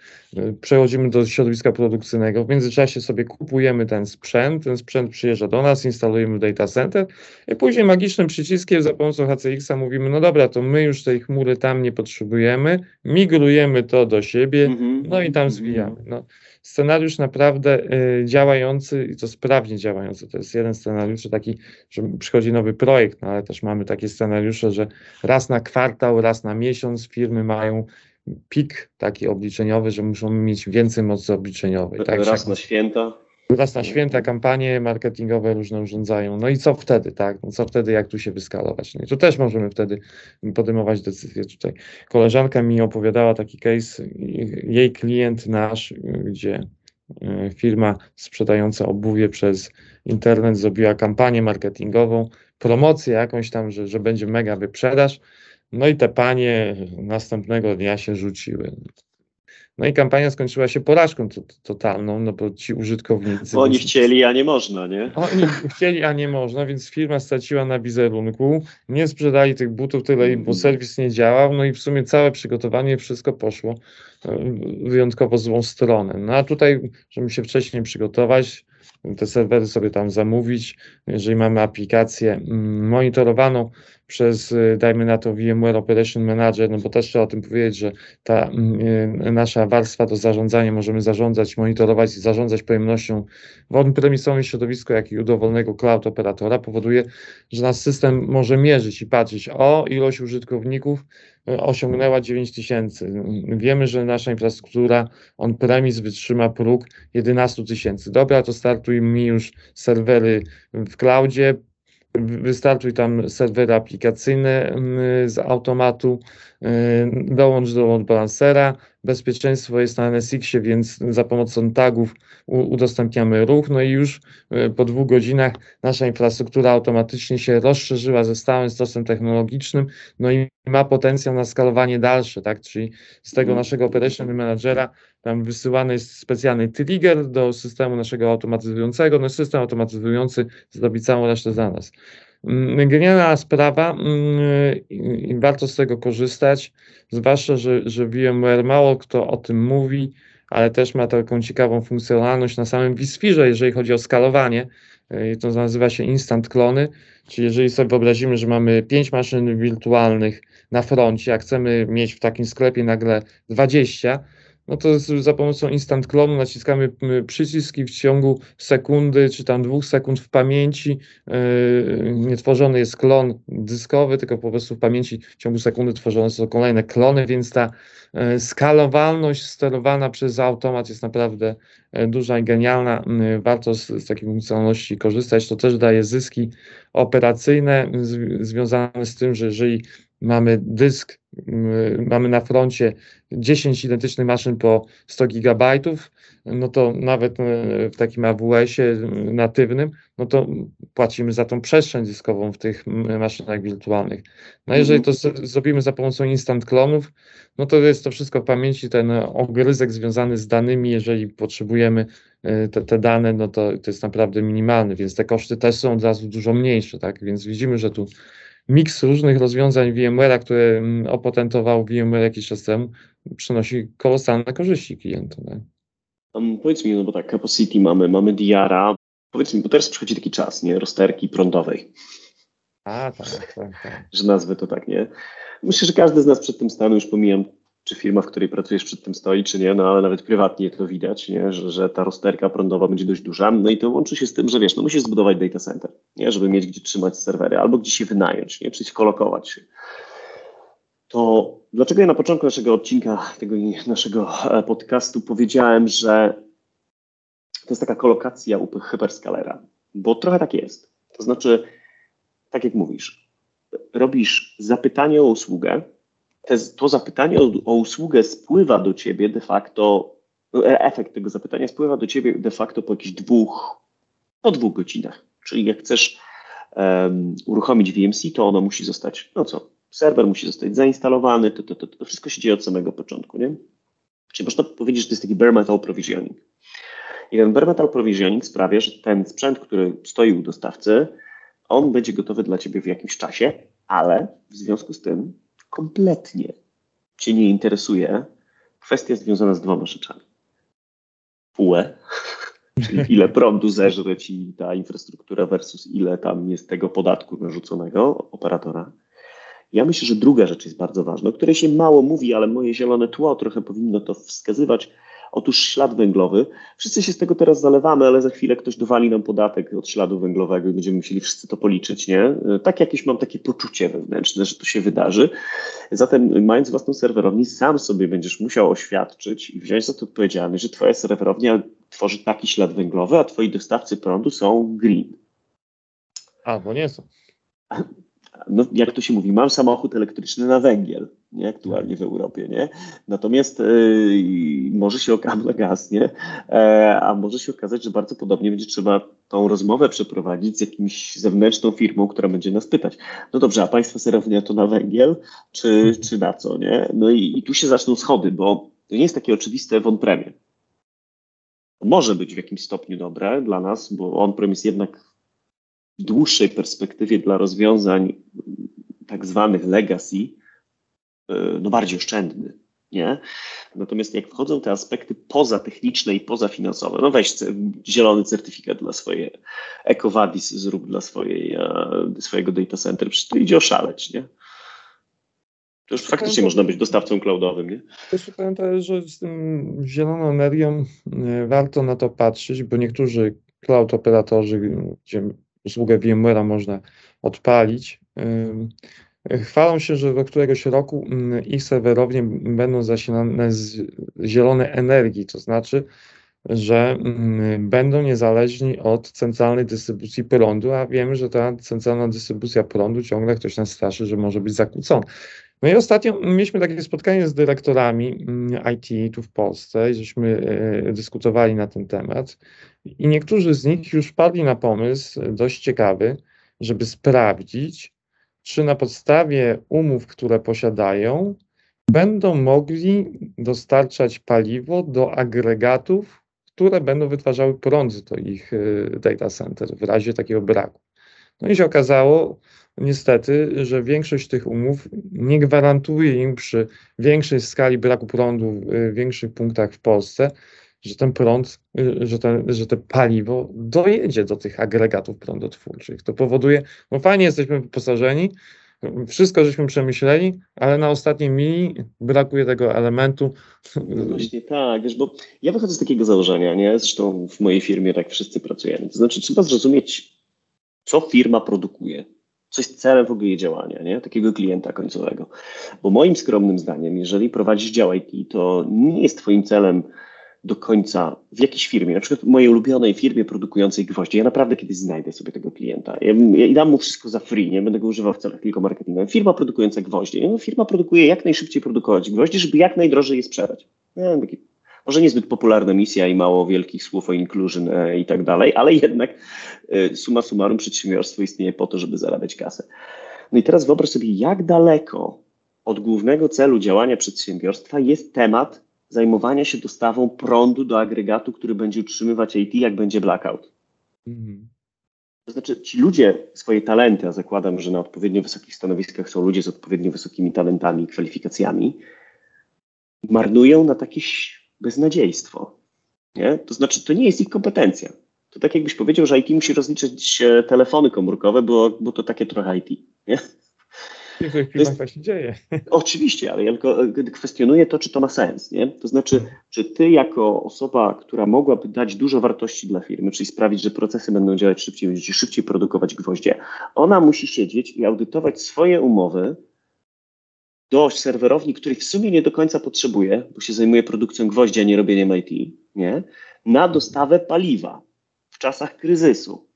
Przechodzimy do środowiska produkcyjnego. W międzyczasie sobie kupujemy ten sprzęt. Ten sprzęt przyjeżdża do nas, instalujemy w data center i później magicznym przyciskiem za pomocą HCX-a mówimy: No dobra, to my już tej chmury tam nie potrzebujemy, migrujemy to do siebie, mhm. no i tam zwijamy. No, scenariusz naprawdę y, działający i to sprawnie działający. To jest jeden scenariusz taki, że przychodzi nowy projekt, no ale też mamy takie scenariusze, że raz na kwartał, raz na miesiąc firmy mają pik taki obliczeniowy, że muszą mieć więcej mocy obliczeniowej. Tak? Raz na święta. Raz na święta kampanie marketingowe różne urządzają. No i co wtedy, tak? No co wtedy, jak tu się wyskalować? I tu też możemy wtedy podejmować decyzje. Tutaj koleżanka mi opowiadała taki case, jej klient nasz, gdzie e, firma sprzedająca obuwie przez internet zrobiła kampanię marketingową, promocję jakąś tam, że, że będzie mega wyprzedaż. No i te panie następnego dnia się rzuciły. No i kampania skończyła się porażką totalną, no bo ci użytkownicy. Bo oni chcieli, a nie można, nie? Oni chcieli, a nie można, więc firma straciła na wizerunku, nie sprzedali tych butów tyle, bo mhm. serwis nie działał, no i w sumie całe przygotowanie, wszystko poszło e, wyjątkowo złą stronę. No a tutaj, żeby się wcześniej przygotować, te serwery sobie tam zamówić, jeżeli mamy aplikację mm, monitorowaną, przez, y, dajmy na to, VMware Operation Manager, no bo też trzeba o tym powiedzieć, że ta y, nasza warstwa do zarządzania, możemy zarządzać, monitorować i zarządzać pojemnością w on-premisowym środowisku, jak i u dowolnego cloud operatora, powoduje, że nasz system może mierzyć i patrzeć, o ilość użytkowników y, osiągnęła 9000. Wiemy, że nasza infrastruktura on-premise wytrzyma próg 11 tysięcy. Dobra, to startuj mi już serwery w cloudzie, wystartuj tam serwery aplikacyjne mm, z automatu, y, dołącz do load balancera, bezpieczeństwo jest na NSX-ie, więc za pomocą tagów udostępniamy ruch, no i już y, po dwóch godzinach nasza infrastruktura automatycznie się rozszerzyła ze stałym stosem technologicznym, no i ma potencjał na skalowanie dalsze, tak, czyli z tego mhm. naszego operation managera tam wysyłany jest specjalny trigger do systemu naszego automatyzującego, no system automatyzujący zrobi całą resztę za nas. Mm, genialna sprawa mm, i warto z tego korzystać, zwłaszcza, że, że VMware mało kto o tym mówi, ale też ma taką ciekawą funkcjonalność na samym vSphere, jeżeli chodzi o skalowanie. Y, to nazywa się instant klony, czyli jeżeli sobie wyobrazimy, że mamy 5 maszyn wirtualnych na froncie, a chcemy mieć w takim sklepie nagle 20, no to za pomocą instant klonu naciskamy przyciski w ciągu sekundy czy tam dwóch sekund w pamięci. Yy, nie tworzony jest klon dyskowy, tylko po prostu w pamięci w ciągu sekundy tworzone są kolejne klony, więc ta yy, skalowalność sterowana przez automat jest naprawdę duża i genialna. Warto z, z takiej funkcjonalności korzystać. To też daje zyski operacyjne związane z tym, że jeżeli mamy dysk, mamy na froncie 10 identycznych maszyn po 100 gigabajtów, no to nawet e, w takim AWS-ie natywnym, no to płacimy za tą przestrzeń dyskową w tych maszynach wirtualnych. No jeżeli to zrobimy za pomocą instant klonów, no to jest to wszystko w pamięci, ten ogryzek związany z danymi, jeżeli potrzebujemy e, te, te dane, no to, to jest naprawdę minimalny, więc te koszty też są od razu dużo mniejsze, tak, więc widzimy, że tu miks różnych rozwiązań VMware'a, które mm, opatentował VMware jakiś czas temu, przynosi kolosalne korzyści klientom. Tak? Um, powiedz mi, no bo tak, Capacity mamy, mamy DR-a, powiedz mi, bo teraz przychodzi taki czas, nie, rozterki prądowej. A, tak, tak, tak. Że nazwę to tak, nie? Myślę, że każdy z nas przed tym stanu, już pomijam czy firma, w której pracujesz przed tym stoi, czy nie, no ale nawet prywatnie to widać, nie? Że, że ta rozterka prądowa będzie dość duża. No i to łączy się z tym, że wiesz, no musisz zbudować data center, nie? żeby mieć gdzie trzymać serwery, albo gdzie się wynająć, nie? czy kolokować się. To dlaczego ja na początku naszego odcinka, tego naszego e, podcastu powiedziałem, że to jest taka kolokacja u hyperscalera, bo trochę tak jest. To znaczy, tak jak mówisz, robisz zapytanie o usługę, te, to zapytanie o, o usługę spływa do ciebie de facto, e, efekt tego zapytania spływa do ciebie de facto po jakichś dwóch, po dwóch godzinach. Czyli jak chcesz um, uruchomić VMC, to ono musi zostać, no co, serwer musi zostać zainstalowany, to, to, to, to wszystko się dzieje od samego początku, nie? Czyli można powiedzieć, że to jest taki bare metal provisioning. I ten bare metal provisioning sprawia, że ten sprzęt, który stoi u dostawcy, on będzie gotowy dla ciebie w jakimś czasie, ale w związku z tym kompletnie Cię nie interesuje, kwestia związana z dwoma rzeczami. UE, czyli ile prądu zeżre ci ta infrastruktura versus ile tam jest tego podatku narzuconego operatora. Ja myślę, że druga rzecz jest bardzo ważna, o której się mało mówi, ale moje zielone tło trochę powinno to wskazywać. Otóż ślad węglowy. Wszyscy się z tego teraz zalewamy, ale za chwilę ktoś dowali nam podatek od śladu węglowego i będziemy musieli wszyscy to policzyć, nie? Tak jakieś mam takie poczucie wewnętrzne, że to się wydarzy. Zatem mając własną serwerownię, sam sobie będziesz musiał oświadczyć i wziąć za to odpowiedzialność, że twoja serwerownia tworzy taki ślad węglowy, a twoi dostawcy prądu są green. Albo nie są no, jak to się mówi, mam samochód elektryczny na węgiel, nie, aktualnie w Europie, nie? Natomiast y, może się okazać gaz, nie? E, a może się okazać, że bardzo podobnie będzie trzeba tą rozmowę przeprowadzić z jakimś zewnętrzną firmą, która będzie nas pytać, no dobrze, a państwo serownia to na węgiel, czy, czy na co, nie? No i, i tu się zaczną schody, bo to nie jest takie oczywiste w on-premie. Może być w jakimś stopniu dobre dla nas, bo on-prem jest jednak w dłuższej perspektywie dla rozwiązań tak zwanych legacy e, no bardziej oszczędny. Nie? Natomiast jak wchodzą te aspekty pozatechniczne i pozafinansowe, no weź zielony certyfikat dla swojej EcoVadis zrób dla swojej, e, swojego data center, przecież to idzie oszaleć, nie? To już faktycznie można być dostawcą cloudowym, nie? Też pamiętam, że z tym zieloną energią e, warto na to patrzeć, bo niektórzy cloud operatorzy, gdzie usługę VMware'a można odpalić. Chwalą się, że do któregoś roku ich serwerownie będą zasilane z zielonej energii, to znaczy, że będą niezależni od centralnej dystrybucji prądu, a wiemy, że ta centralna dystrybucja prądu ciągle ktoś nas straszy, że może być zakłócona. No i ostatnio mieliśmy takie spotkanie z dyrektorami IT tu w Polsce i żeśmy e, dyskutowali na ten temat. I niektórzy z nich już padli na pomysł dość ciekawy, żeby sprawdzić, czy na podstawie umów, które posiadają, będą mogli dostarczać paliwo do agregatów, które będą wytwarzały prąd do ich e, data center w razie takiego braku. No i się okazało, niestety, że większość tych umów nie gwarantuje im przy większej skali braku prądu w większych punktach w Polsce, że ten prąd, że, ten, że te paliwo dojedzie do tych agregatów prądotwórczych. To powoduje, no fajnie jesteśmy wyposażeni, wszystko żeśmy przemyśleli, ale na ostatniej mili brakuje tego elementu. No właśnie tak, wiesz, bo ja wychodzę z takiego założenia, nie? Zresztą w mojej firmie tak wszyscy pracujemy. To znaczy trzeba zrozumieć, co firma produkuje co jest celem w ogóle jej działania, nie? takiego klienta końcowego. Bo moim skromnym zdaniem, jeżeli prowadzisz dział IT, to nie jest twoim celem do końca w jakiejś firmie, na przykład mojej ulubionej firmie produkującej gwoździe, ja naprawdę kiedyś znajdę sobie tego klienta. Ja, ja dam mu wszystko za free, nie będę go używał w celach tylko marketingowych. Firma produkująca gwoździe. No, firma produkuje jak najszybciej produkować gwoździe, żeby jak najdrożej je sprzedać. Taki może niezbyt popularna misja i mało wielkich słów o inclusion e, i tak dalej, ale jednak e, suma summarum przedsiębiorstwo istnieje po to, żeby zarabiać kasę. No i teraz wyobraź sobie, jak daleko od głównego celu działania przedsiębiorstwa jest temat zajmowania się dostawą prądu do agregatu, który będzie utrzymywać IT, jak będzie blackout. Mhm. To znaczy, ci ludzie swoje talenty, a zakładam, że na odpowiednio wysokich stanowiskach są ludzie z odpowiednio wysokimi talentami i kwalifikacjami, marnują na takie beznadziejstwo. Nie? To znaczy, to nie jest ich kompetencja. To tak jakbyś powiedział, że IT musi rozliczyć telefony komórkowe, bo, bo to takie trochę IT. Nie? W niektórych firmach tak się dzieje. Oczywiście, ale ja tylko e, kwestionuję to, czy to ma sens. Nie? To znaczy, czy ty jako osoba, która mogłaby dać dużo wartości dla firmy, czyli sprawić, że procesy będą działać szybciej, będziecie szybciej produkować gwoździe, ona musi siedzieć i audytować swoje umowy do serwerowni, której w sumie nie do końca potrzebuje, bo się zajmuje produkcją gwoździa, a nie robieniem IT, nie? na dostawę paliwa w czasach kryzysu.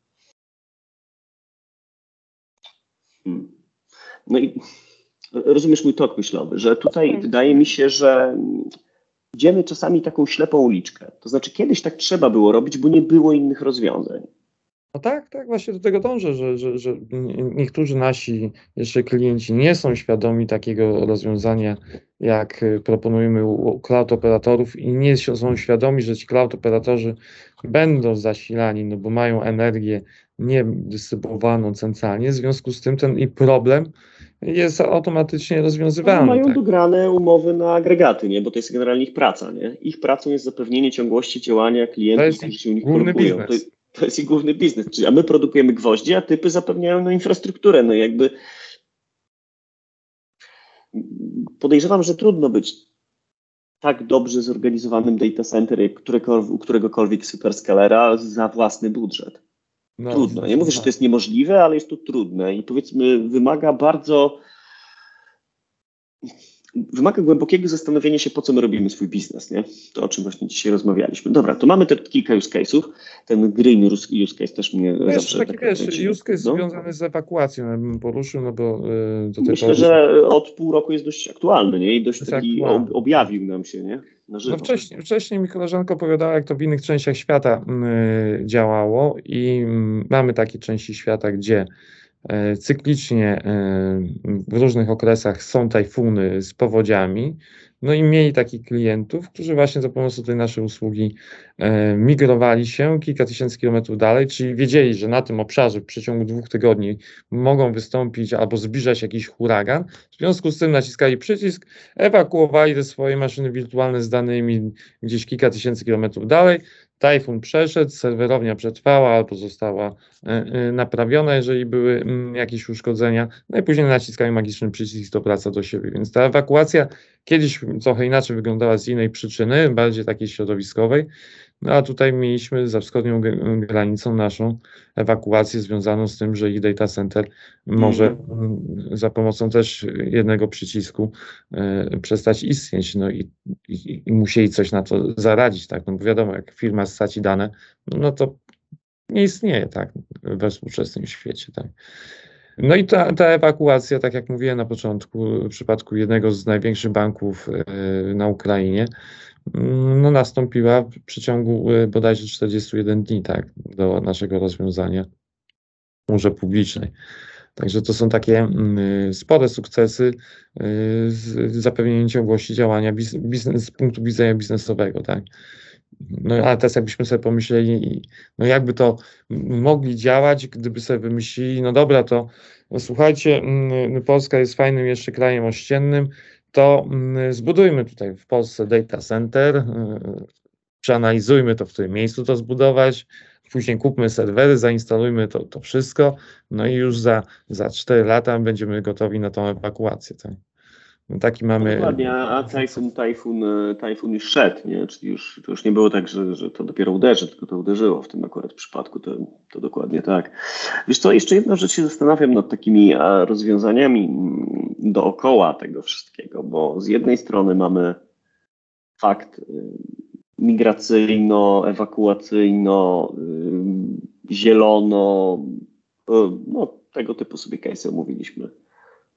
Hmm. No i rozumiesz mój tok myślowy, że tutaj tak. wydaje mi się, że idziemy czasami taką ślepą uliczkę. To znaczy, kiedyś tak trzeba było robić, bo nie było innych rozwiązań. No tak, tak, właśnie do tego dążę, że, że, że niektórzy nasi jeszcze klienci nie są świadomi takiego rozwiązania jak proponujemy u cloud operatorów i nie są świadomi, że ci cloud operatorzy będą zasilani, no bo mają energię niedystrybuowaną centralnie, w związku z tym ten i problem jest automatycznie rozwiązywalny. mają tak. dograne umowy na agregaty, nie? bo to jest generalnie ich praca. Nie? Ich pracą jest zapewnienie ciągłości działania klientów, którzy się u nich produkują. To, to jest ich główny biznes. Czyli, a my produkujemy gwoździe, a typy zapewniają no, infrastrukturę. No jakby podejrzewam, że trudno być tak dobrze zorganizowanym data center jak u któregokolwiek superscalera za własny budżet. No, trudno. Nie mówię, że to jest niemożliwe, ale jest to trudne i powiedzmy wymaga bardzo wymaga głębokiego zastanowienia się, po co my robimy swój biznes, nie? To, o czym właśnie dzisiaj rozmawialiśmy. Dobra, to mamy te kilka use case'ów. Ten green use case też mnie wiesz, zawsze... Taki, tak wiesz, use case no? związany z ewakuacją, ja bym poruszył, no bo do Myślę, że od pół roku jest dość aktualny, nie? I dość taki ob, objawił nam się, nie? No wcześniej, wcześniej mi koleżanka opowiadała, jak to w innych częściach świata yy, działało i yy, mamy takie części świata, gdzie cyklicznie e, w różnych okresach są tajfuny z powodziami. No i mieli takich klientów, którzy właśnie za pomocą tej naszej usługi e, migrowali się kilka tysięcy kilometrów dalej, czyli wiedzieli, że na tym obszarze w przeciągu dwóch tygodni mogą wystąpić albo zbliżać jakiś huragan. W związku z tym naciskali przycisk, ewakuowali te swoje maszyny wirtualne z danymi gdzieś kilka tysięcy kilometrów dalej, Tajfun przeszedł, serwerownia przetrwała albo została e, e, naprawiona, jeżeli były mm, jakieś uszkodzenia. No i później naciskają magiczny przycisk do praca do siebie. Więc ta ewakuacja kiedyś trochę inaczej wyglądała z innej przyczyny, bardziej takiej środowiskowej. No a tutaj mieliśmy za wschodnią granicą naszą ewakuację związaną z tym, że ich data center może mhm. za pomocą też jednego przycisku e, przestać istnieć. No i, i, i, musieli coś na to zaradzić, tak? No bo wiadomo, jak firma straci dane, no, to nie istnieje tak we współczesnym świecie, tak. No i ta, ta ewakuacja, tak jak mówiłem na początku, w przypadku jednego z największych banków e, na Ukrainie, mm, no nastąpiła w przeciągu e, bodajże 41 dni, tak, do naszego rozwiązania chmurze publicznej. Także to są takie mm, spore sukcesy e, z zapewnieniem ciągłości działania biznes, z punktu widzenia biznesowego, tak. No ale teraz jakbyśmy sobie pomyśleli, no jakby to mogli działać, gdyby sobie wymyślili, no dobra, to no słuchajcie, mm, Polska jest fajnym jeszcze krajem ościennym, to mm, zbudujmy tutaj w Polsce data center, y, przeanalizujmy to, w którym miejscu to zbudować, później kupmy serwery, zainstalujmy to, to wszystko, no i już za, za 4 lata będziemy gotowi na tą ewakuację. Tak? No taki mamy. Dokładnie, a Typhoon, Typhoon, Typhoon już szedł, nie? czyli już, to już nie było tak, że, że to dopiero uderzy, tylko to uderzyło w tym akurat przypadku, to, to dokładnie tak. Wiesz co, jeszcze jedną rzecz się zastanawiam nad takimi rozwiązaniami mm, dookoła tego wszystkiego, bo z jednej strony mamy fakt y, migracyjno, ewakuacyjno, zielono, no tego typu sobie case omówiliśmy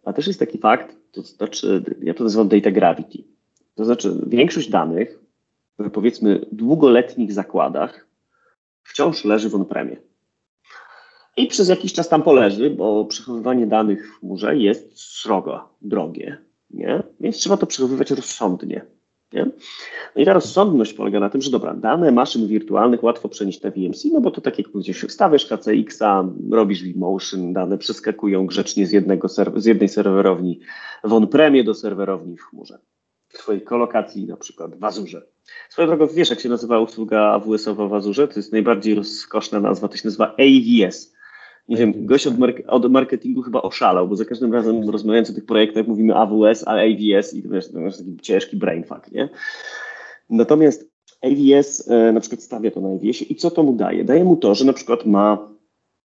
a też jest taki fakt, to znaczy, ja to nazywam data gravity. To znaczy, większość danych w powiedzmy długoletnich zakładach wciąż leży w on-premie. I przez jakiś czas tam poleży, bo przechowywanie danych w chmurze jest srogo, drogie. Nie? Więc trzeba to przechowywać rozsądnie. Nie? No i ta rozsądność polega na tym, że dobra, dane maszyn wirtualnych łatwo przenieść na VMC, no bo to tak jak gdzieś wstawiasz KCX-a, robisz vMotion, dane przeskakują grzecznie z, jednego z jednej serwerowni w on-premie do serwerowni w chmurze. W twojej kolokacji na przykład w Azurze. Swoją drogą, wiesz jak się nazywa usługa AWS-owa w Azurze? To jest najbardziej rozkoszna nazwa, to się nazywa AVS nie wiem, gość od, od, marketingu chyba oszalał, bo za każdym razem rozmawiając o tych projektach mówimy AWS, a AWS i to wiesz, to jest taki ciężki brainfuck, nie? Natomiast AWS e, na przykład stawia to na AWS i co to mu daje? Daje mu to, że na przykład ma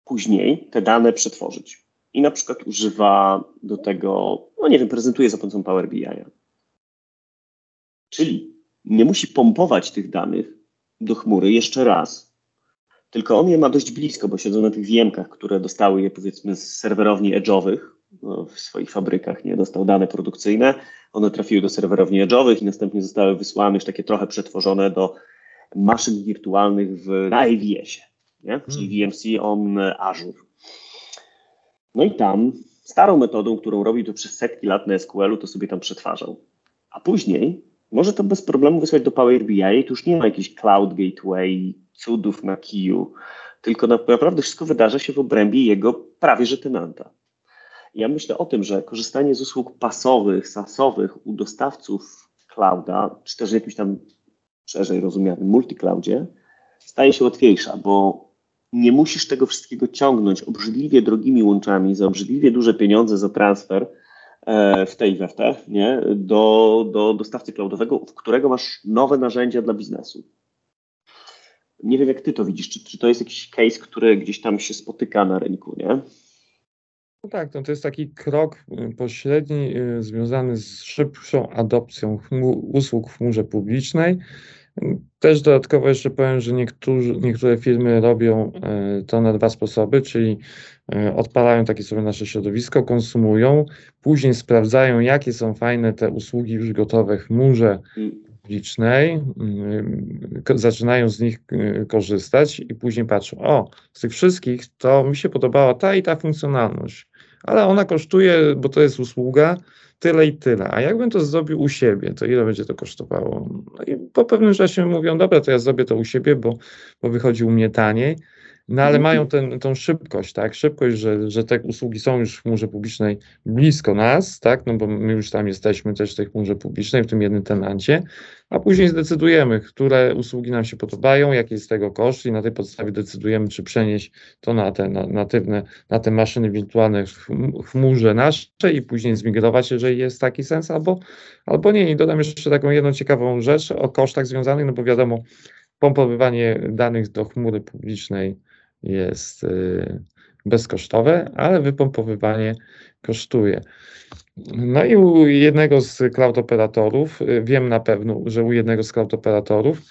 później te dane przetworzyć i na przykład używa do tego, no nie wiem, prezentuje za pomocą Power BI. Czyli nie musi pompować tych danych do chmury jeszcze raz, tylko on je ma dość blisko, bo siedzą na tych wiemkach, które dostały je powiedzmy z serwerowni edge'owych no, w swoich fabrykach, nie dostał dane produkcyjne, one trafiły do serwerowni edge'owych i następnie zostały wysłane już takie trochę przetworzone do maszyn wirtualnych w, na AWS-ie, nie? czyli VMC on Azure. No i tam starą metodą, którą robił to przez setki lat na SQL-u, to sobie tam przetwarzał. A później może to bez problemu wysłać do Power BI, tu już nie ma jakichś cloud gateway, cudów na kiju, tylko naprawdę wszystko wydarza się w obrębie jego prawie że tenanta. Ja myślę o tym, że korzystanie z usług pasowych, sasowych u dostawców clouda, czy też jakimś tam szerzej rozumianym multicloudzie, staje się łatwiejsza, bo nie musisz tego wszystkiego ciągnąć obrzydliwie drogimi łączami za obrzydliwie duże pieniądze za transfer w tej we w te, nie? Do, do dostawcy cloudowego, w którego masz nowe narzędzia dla biznesu. Nie wiem, jak ty to widzisz, czy, czy to jest jakiś case, który gdzieś tam się spotyka na rynku, nie? No tak, no to jest taki krok y, pośredni y, związany z szybszą adopcją usług w chmurze publicznej. Też dodatkowo jeszcze powiem, że niektóre firmy robią y, to na dwa sposoby, czyli odpalają takie sobie nasze środowisko, konsumują, później sprawdzają, jakie są fajne te usługi już gotowe w chmurze mm publicznej, y, zaczynają z nich y, korzystać i później patrzą, o, z tych wszystkich to mi się podobała ta i ta funkcjonalność, ale ona kosztuje, bo to jest usługa, tyle i tyle. A jakbym to zrobił u siebie, to ile będzie to kosztowało? No i po pewnym czasie mówią, dobra, to ja zrobię to u siebie, bo, bo wychodzi u mnie taniej. No ale mają mhm. ten, tą szybkość, tak? Szybkość, że, że te usługi są już w chmurze publicznej blisko nas, tak? No bo my już tam jesteśmy też w tej chmurze publicznej, w tym jednym tenancie, a później zdecydujemy, które usługi nam się podobają, jaki jest tego koszt i na tej podstawie decydujemy, czy przenieść to na te na, natywne, na te maszyny wirtualne w chmurze naszej i później zmigrować, jeżeli jest taki sens, albo, albo nie. I dodam jeszcze taką jedną ciekawą rzecz o kosztach związanych, no bo wiadomo, pompowywanie danych do chmury publicznej jest y, bezkosztowe, ale wypompowywanie kosztuje. No i u jednego z cloud operatorów, y, wiem na pewno, że u jednego z cloud operatorów,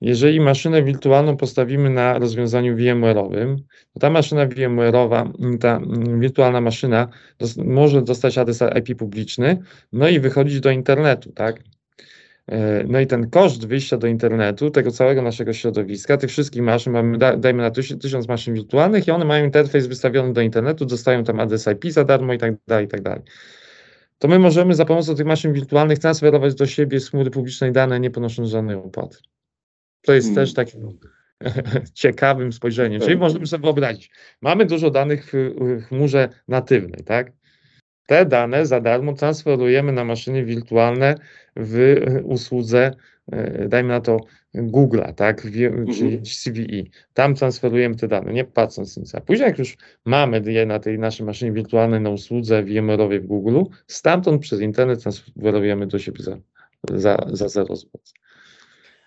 jeżeli maszynę wirtualną postawimy na rozwiązaniu VMware'owym, to ta maszyna VMware'owa, ta wirtualna maszyna dos może dostać adres IP publiczny, no i wychodzić do internetu, tak? E, no i ten koszt wyjścia do internetu, tego całego naszego środowiska, tych wszystkich maszyn, mamy, dajmy na tysiąc maszyn wirtualnych i one mają interfejs wystawiony do internetu, dostają tam adres IP za darmo i tak dalej, i tak dalej. To my możemy za pomocą tych maszyn wirtualnych transferować do siebie z chmury publicznej dane, nie ponosząc żadnej opłaty. To jest hmm. też takim ciekawym spojrzeniem. Czyli możemy sobie wyobrazić, mamy dużo danych w chmurze natywnej, tak? Te dane za darmo transferujemy na maszyny wirtualne w usłudze, e, dajmy na to Google'a, tak, czyli mhm. CVE. Tam transferujemy te dane, nie patrząc nic. A później jak już mamy je na tej naszej maszynie wirtualnej na usłudze VMware'owej w Google, stamtąd przez internet transferujemy do siebie za, za, za.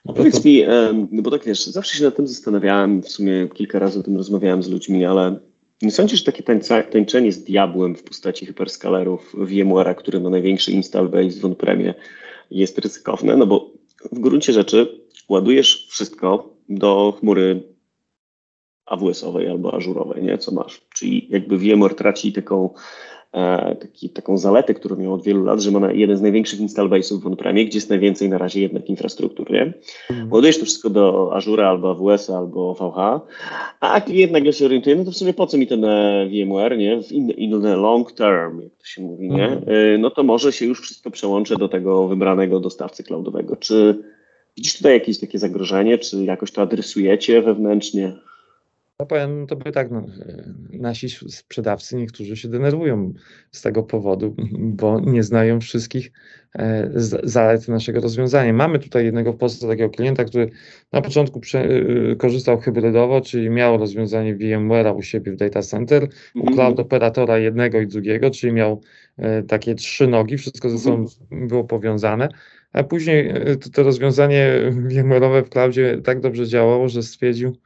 A powiedz mi, bo tak wiesz, zawsze się nad tym zastanawiałem, w sumie kilka razy o tym rozmawiałem z ludźmi, ale nie sądzisz, że takie tańca, tańczenie z diabłem w postaci hyperskalerów VMware'a, który ma największy install base w on-premie, jest ryzykowne? No bo w gruncie rzeczy ładujesz wszystko do chmury AWS-owej albo ażurowej, nie? Co masz. Czyli jakby VMware traci taką taki, taką zaletę, którą miał od wielu lat, że ma jeden z największych install base'ów w on-premie, gdzie jest najwięcej na razie jednak infrastruktur, nie? Mhm. Ładujesz to wszystko do Azure albo AWS albo VH, a klient nagle się orientuje, no to w sumie po co mi ten e, VMware, nie? W in, in the long term, jak to się mówi, nie? Mhm. E, no to może się już wszystko przełączę do tego wybranego dostawcy cloudowego. Czy widzisz tutaj jakieś takie zagrożenie, czy jakoś to adresujecie wewnętrznie? No powiem by tak, no, nasi sprzedawcy niektórzy się denerwują z tego powodu, bo nie znają wszystkich e, zalet naszego rozwiązania. Mamy tutaj jednego w Polsce takiego klienta, który na początku prze, e, korzystał hybrydowo, czyli miał rozwiązanie VMware'a u siebie w data center, u mhm. cloud operatora jednego i drugiego, czyli miał e, takie trzy nogi, wszystko ze sobą mhm. było powiązane, a później to, to rozwiązanie VMware'owe w cloudzie tak dobrze działało, że stwierdził,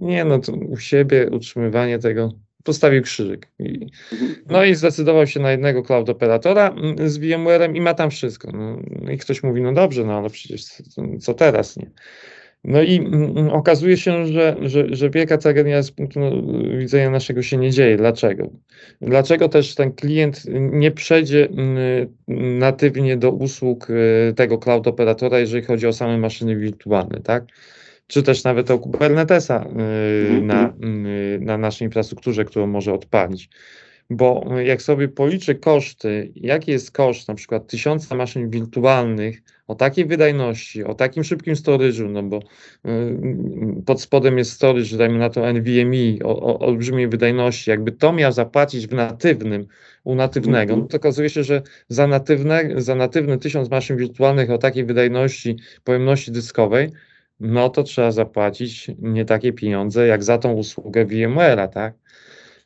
nie, no to u siebie utrzymywanie tego postawił krzyżyk. I, mhm. no i zdecydował się na jednego cloud operatora mm, z VMware'em i ma tam wszystko. No, no, I ktoś mówi, no dobrze, no ale przecież co teraz, nie? No i mm, mm, okazuje się, że, że, że wielka tragedia z punktu widzenia naszego się nie dzieje. Dlaczego? Dlaczego też ten klient nie przejdzie natywnie do usług y, tego cloud operatora, jeżeli chodzi o same maszyny wirtualne, tak? Czy też nawet o Kubernetesa y, mhm. na, y, na naszej infrastrukturze, którą może odpalić. bo jak sobie policzę koszty, jaki jest koszt na przykład tysiąca maszyn wirtualnych o takiej wydajności, o takim szybkim storage'u, no bo y, pod spodem jest storage, dajmy na to NVMe, o, o olbrzymiej wydajności, jakby to miał zapłacić w natywnym, u natywnego, no to okazuje się, że za, natywne, za natywny tysiąc maszyn wirtualnych o takiej wydajności, pojemności dyskowej, no to trzeba zapłacić nie takie pieniądze jak za tą usługę VMware'a, tak?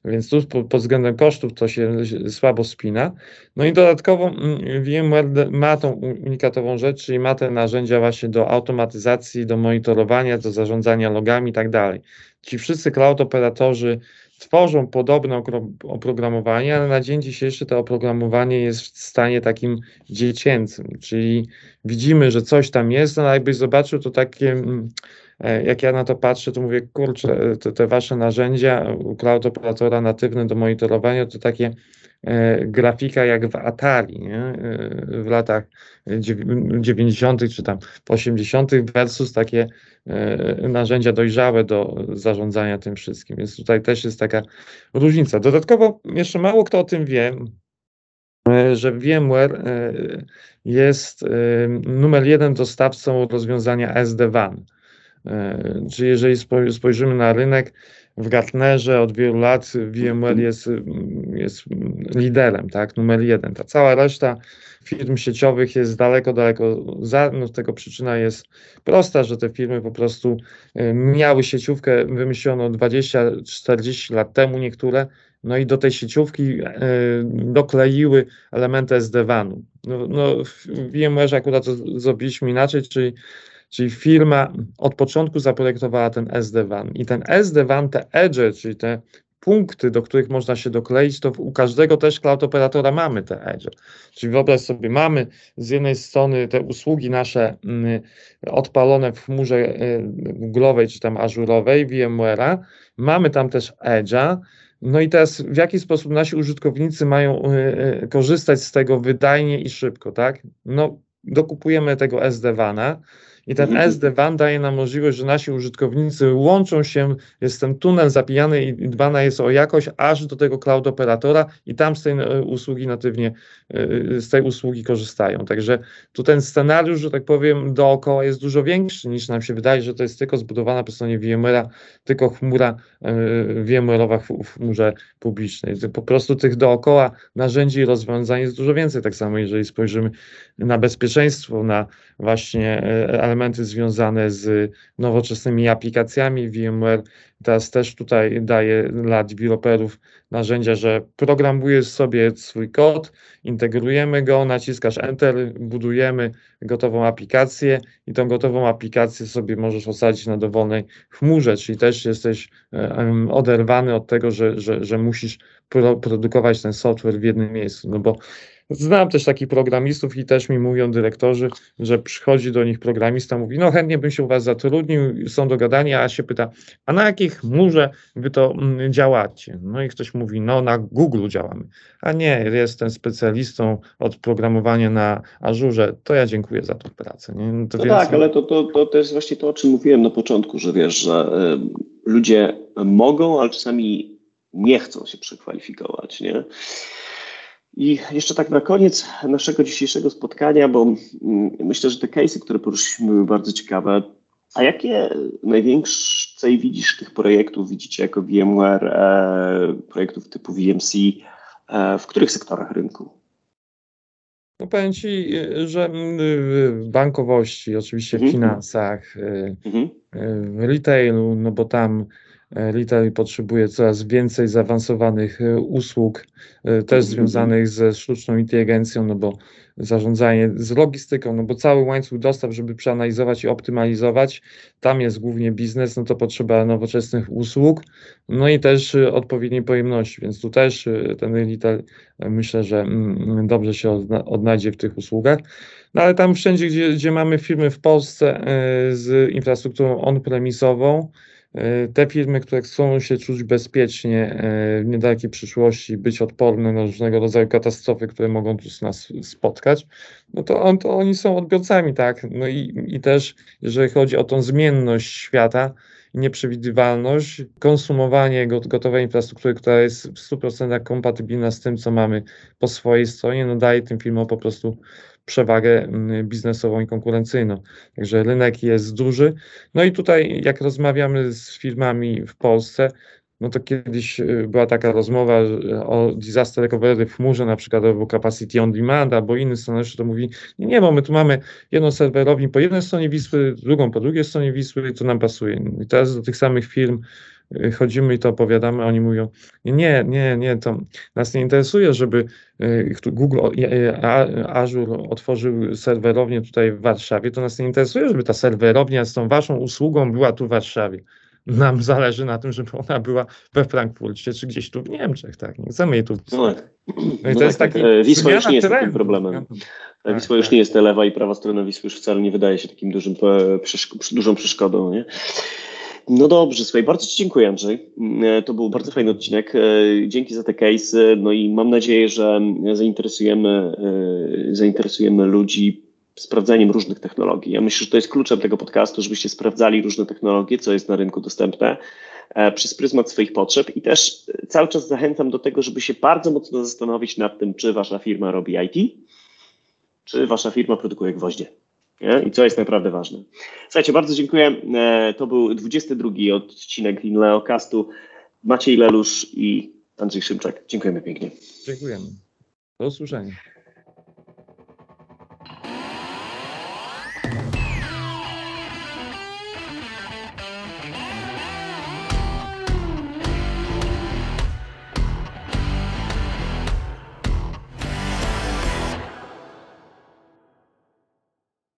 Więc tu pod względem kosztów to się słabo spina. No i dodatkowo mm, VMware ma tą unikatową rzecz, czyli ma te narzędzia właśnie do automatyzacji, do monitorowania, do zarządzania logami i tak dalej. Ci wszyscy cloud operatorzy tworzą podobne oprogramowanie, ale na dzień dzisiejszy to oprogramowanie jest w stanie takim dziecięcym, czyli widzimy, że coś tam jest, no ale jakbyś zobaczył to takie mm, E, jak ja na to patrzę, to mówię, kurczę, te, te wasze narzędzia cloud operatora natywne do monitorowania to takie e, grafika jak w Atari, nie? E, w latach 90. czy tam 80. versus takie narzędzia dojrzałe do zarządzania tym wszystkim. Więc tutaj też jest taka różnica. Dodatkowo jeszcze mało kto o tym wie, że VMware jest numer jeden dostawcą rozwiązania SD-WAN. E, czy jeżeli spojrzymy na rynek, w Gartnerze od wielu lat VMware jest, jest liderem, tak, numer jeden. Ta cała reszta firm sieciowych jest daleko, daleko za. No, tego przyczyna jest prosta, że te firmy po prostu e, miały sieciówkę wymyśloną 20-40 lat temu niektóre, no i do tej sieciówki e, dokleiły elementy SD-WAN-u. No, no, w VMware akurat to zrobiliśmy inaczej, czyli Czyli firma od początku zaprojektowała ten SD-WAN i ten SD-WAN, te edge, czyli te punkty, do których można się dokleić, to u każdego też cloud operatora mamy te edge. Czyli wyobraź sobie, mamy z jednej strony te usługi nasze mm, odpalone w chmurze y, Google'owej czy tam Azure'owej, VMware'a, mamy tam też edge'a, no i teraz w jaki sposób nasi użytkownicy mają y, y, korzystać z tego wydajnie i szybko, tak? No dokupujemy tego SD-WANa, i ten mhm. SD-WAN daje nam możliwość, że nasi użytkownicy łączą się, jest ten tunel zapijany i dbana jest o jakość aż do tego cloud operatora i tam z tej e, usługi natywnie, e, z tej usługi korzystają. Także tu ten scenariusz, że tak powiem, dookoła jest dużo większy niż nam się wydaje, że to jest tylko zbudowana po stronie VMware'a, tylko chmura e, VMware'owa w chmurze publicznej. Po prostu tych dookoła narzędzi i rozwiązań jest dużo więcej. Tak samo jeżeli spojrzymy na bezpieczeństwo, na właśnie elementy związane z nowoczesnymi aplikacjami. VMware teraz też tutaj daje dla deweloperów narzędzia, że programujesz sobie swój kod, integrujemy go, naciskasz Enter, budujemy gotową aplikację i tą gotową aplikację sobie możesz osadzić na dowolnej chmurze, czyli też jesteś oderwany od tego, że, że, że musisz produkować ten software w jednym miejscu, no bo Znam też takich programistów i też mi mówią dyrektorzy, że przychodzi do nich programista, mówi, no chętnie bym się u was zatrudnił, są dogadania, a się pyta, a na jakich chmurze wy to mm, działacie? No i ktoś mówi, no na Google działamy. A nie, jestem specjalistą od programowania na Azurze, to ja dziękuję za tą pracę. No, to no tak, ale to, to, to, to jest właśnie to, o czym mówiłem na początku, że wiesz, że y, ludzie mogą, ale czasami nie chcą się przekwalifikować, nie? I jeszcze tak na koniec naszego dzisiejszego spotkania, bo mm, myślę, że te case'y, które poruszyliśmy, były bardzo ciekawe. A jakie największe widzisz tych projektów, widzicie jako VMware, e, projektów typu VMC, e, w których sektorach rynku? No powiem Ci, że w bankowości, oczywiście w mhm. finansach, mhm. w retailu, no bo tam E, retail potrzebuje coraz więcej zaawansowanych e, usług, e, też związanych ze sztuczną inteligencją, no bo zarządzanie z logistyką, no bo cały łańcuch dostaw, żeby przeanalizować i optymalizować, tam jest głównie biznes, no to potrzeba nowoczesnych usług, no i też odpowiedniej pojemności, więc tu też ten retail myślę, że mm, dobrze się odnajdzie w tych usługach. No ale tam wszędzie, gdzie, gdzie mamy firmy w Polsce z infrastrukturą on-premisową, E, te firmy, które chcą się czuć bezpiecznie e, w niedalekiej przyszłości, być odporne na różnego rodzaju katastrofy, które mogą tu nas spotkać, no to, on, to oni są odbiorcami, tak? No i, i też, jeżeli chodzi o tą zmienność świata, nieprzewidywalność, konsumowanie gotowej infrastruktury, która jest w 100% kompatybilna z tym, co mamy po swojej stronie, no daje tym firmom po prostu przewagę mm, biznesową i konkurencyjną. Także rynek jest duży. No i tutaj, jak rozmawiamy z firmami w Polsce, no to kiedyś y, była taka rozmowa o disaster recovery w chmurze, na przykład albo capacity on demand, albo inny scenariusz, to mówi, nie, nie, bo my tu mamy jedną serwerownię po jednej stronie Wisły, drugą po drugiej stronie Wisły i to nam pasuje. I teraz do tych samych firm y, chodzimy i to opowiadamy, oni mówią, nie, nie, nie, to nas nie interesuje, żeby y, Google, Azure otworzył serwerownię tutaj w Warszawie, to nas nie interesuje, żeby ta serwerownia z tą waszą usługą była tu w Warszawie nam zależy na tym, żeby ona była we Frankfurcie czy gdzieś tu w Niemczech, tak? Nie chcemy jej tu. No, tak. no i to no jest tak, taki. Tak. Wisła już nie jest takim problemem. Tak, Wisła już nie jest lewa i prawa strona Wisły już wcale nie wydaje się takim dużym, dużą przeszkodą, nie? No dobrze, słuchaj, bardzo Ci dziękuję Andrzej. E, to był bardzo fajny odcinek. E, dzięki za te case. No i mam nadzieję, że zainteresujemy, e, zainteresujemy ludzi sprawdzaniem różnych technologii. Ja myślę, że to jest kluczem tego podcastu, żebyście sprawdzali różne technologie, co jest na rynku dostępne przez pryzmat swoich potrzeb i też cały czas zachęcam do tego, żeby się bardzo mocno zastanowić nad tym, czy wasza firma robi IT, czy wasza firma produkuje gwoździe. Nie? I co jest naprawdę ważne. Słuchajcie, bardzo dziękuję. E, to był 22 odcinek Leocastu. Maciej Lelusz i Andrzej Szymczak. Dziękujemy pięknie. Dziękujemy. Do usłyszenia.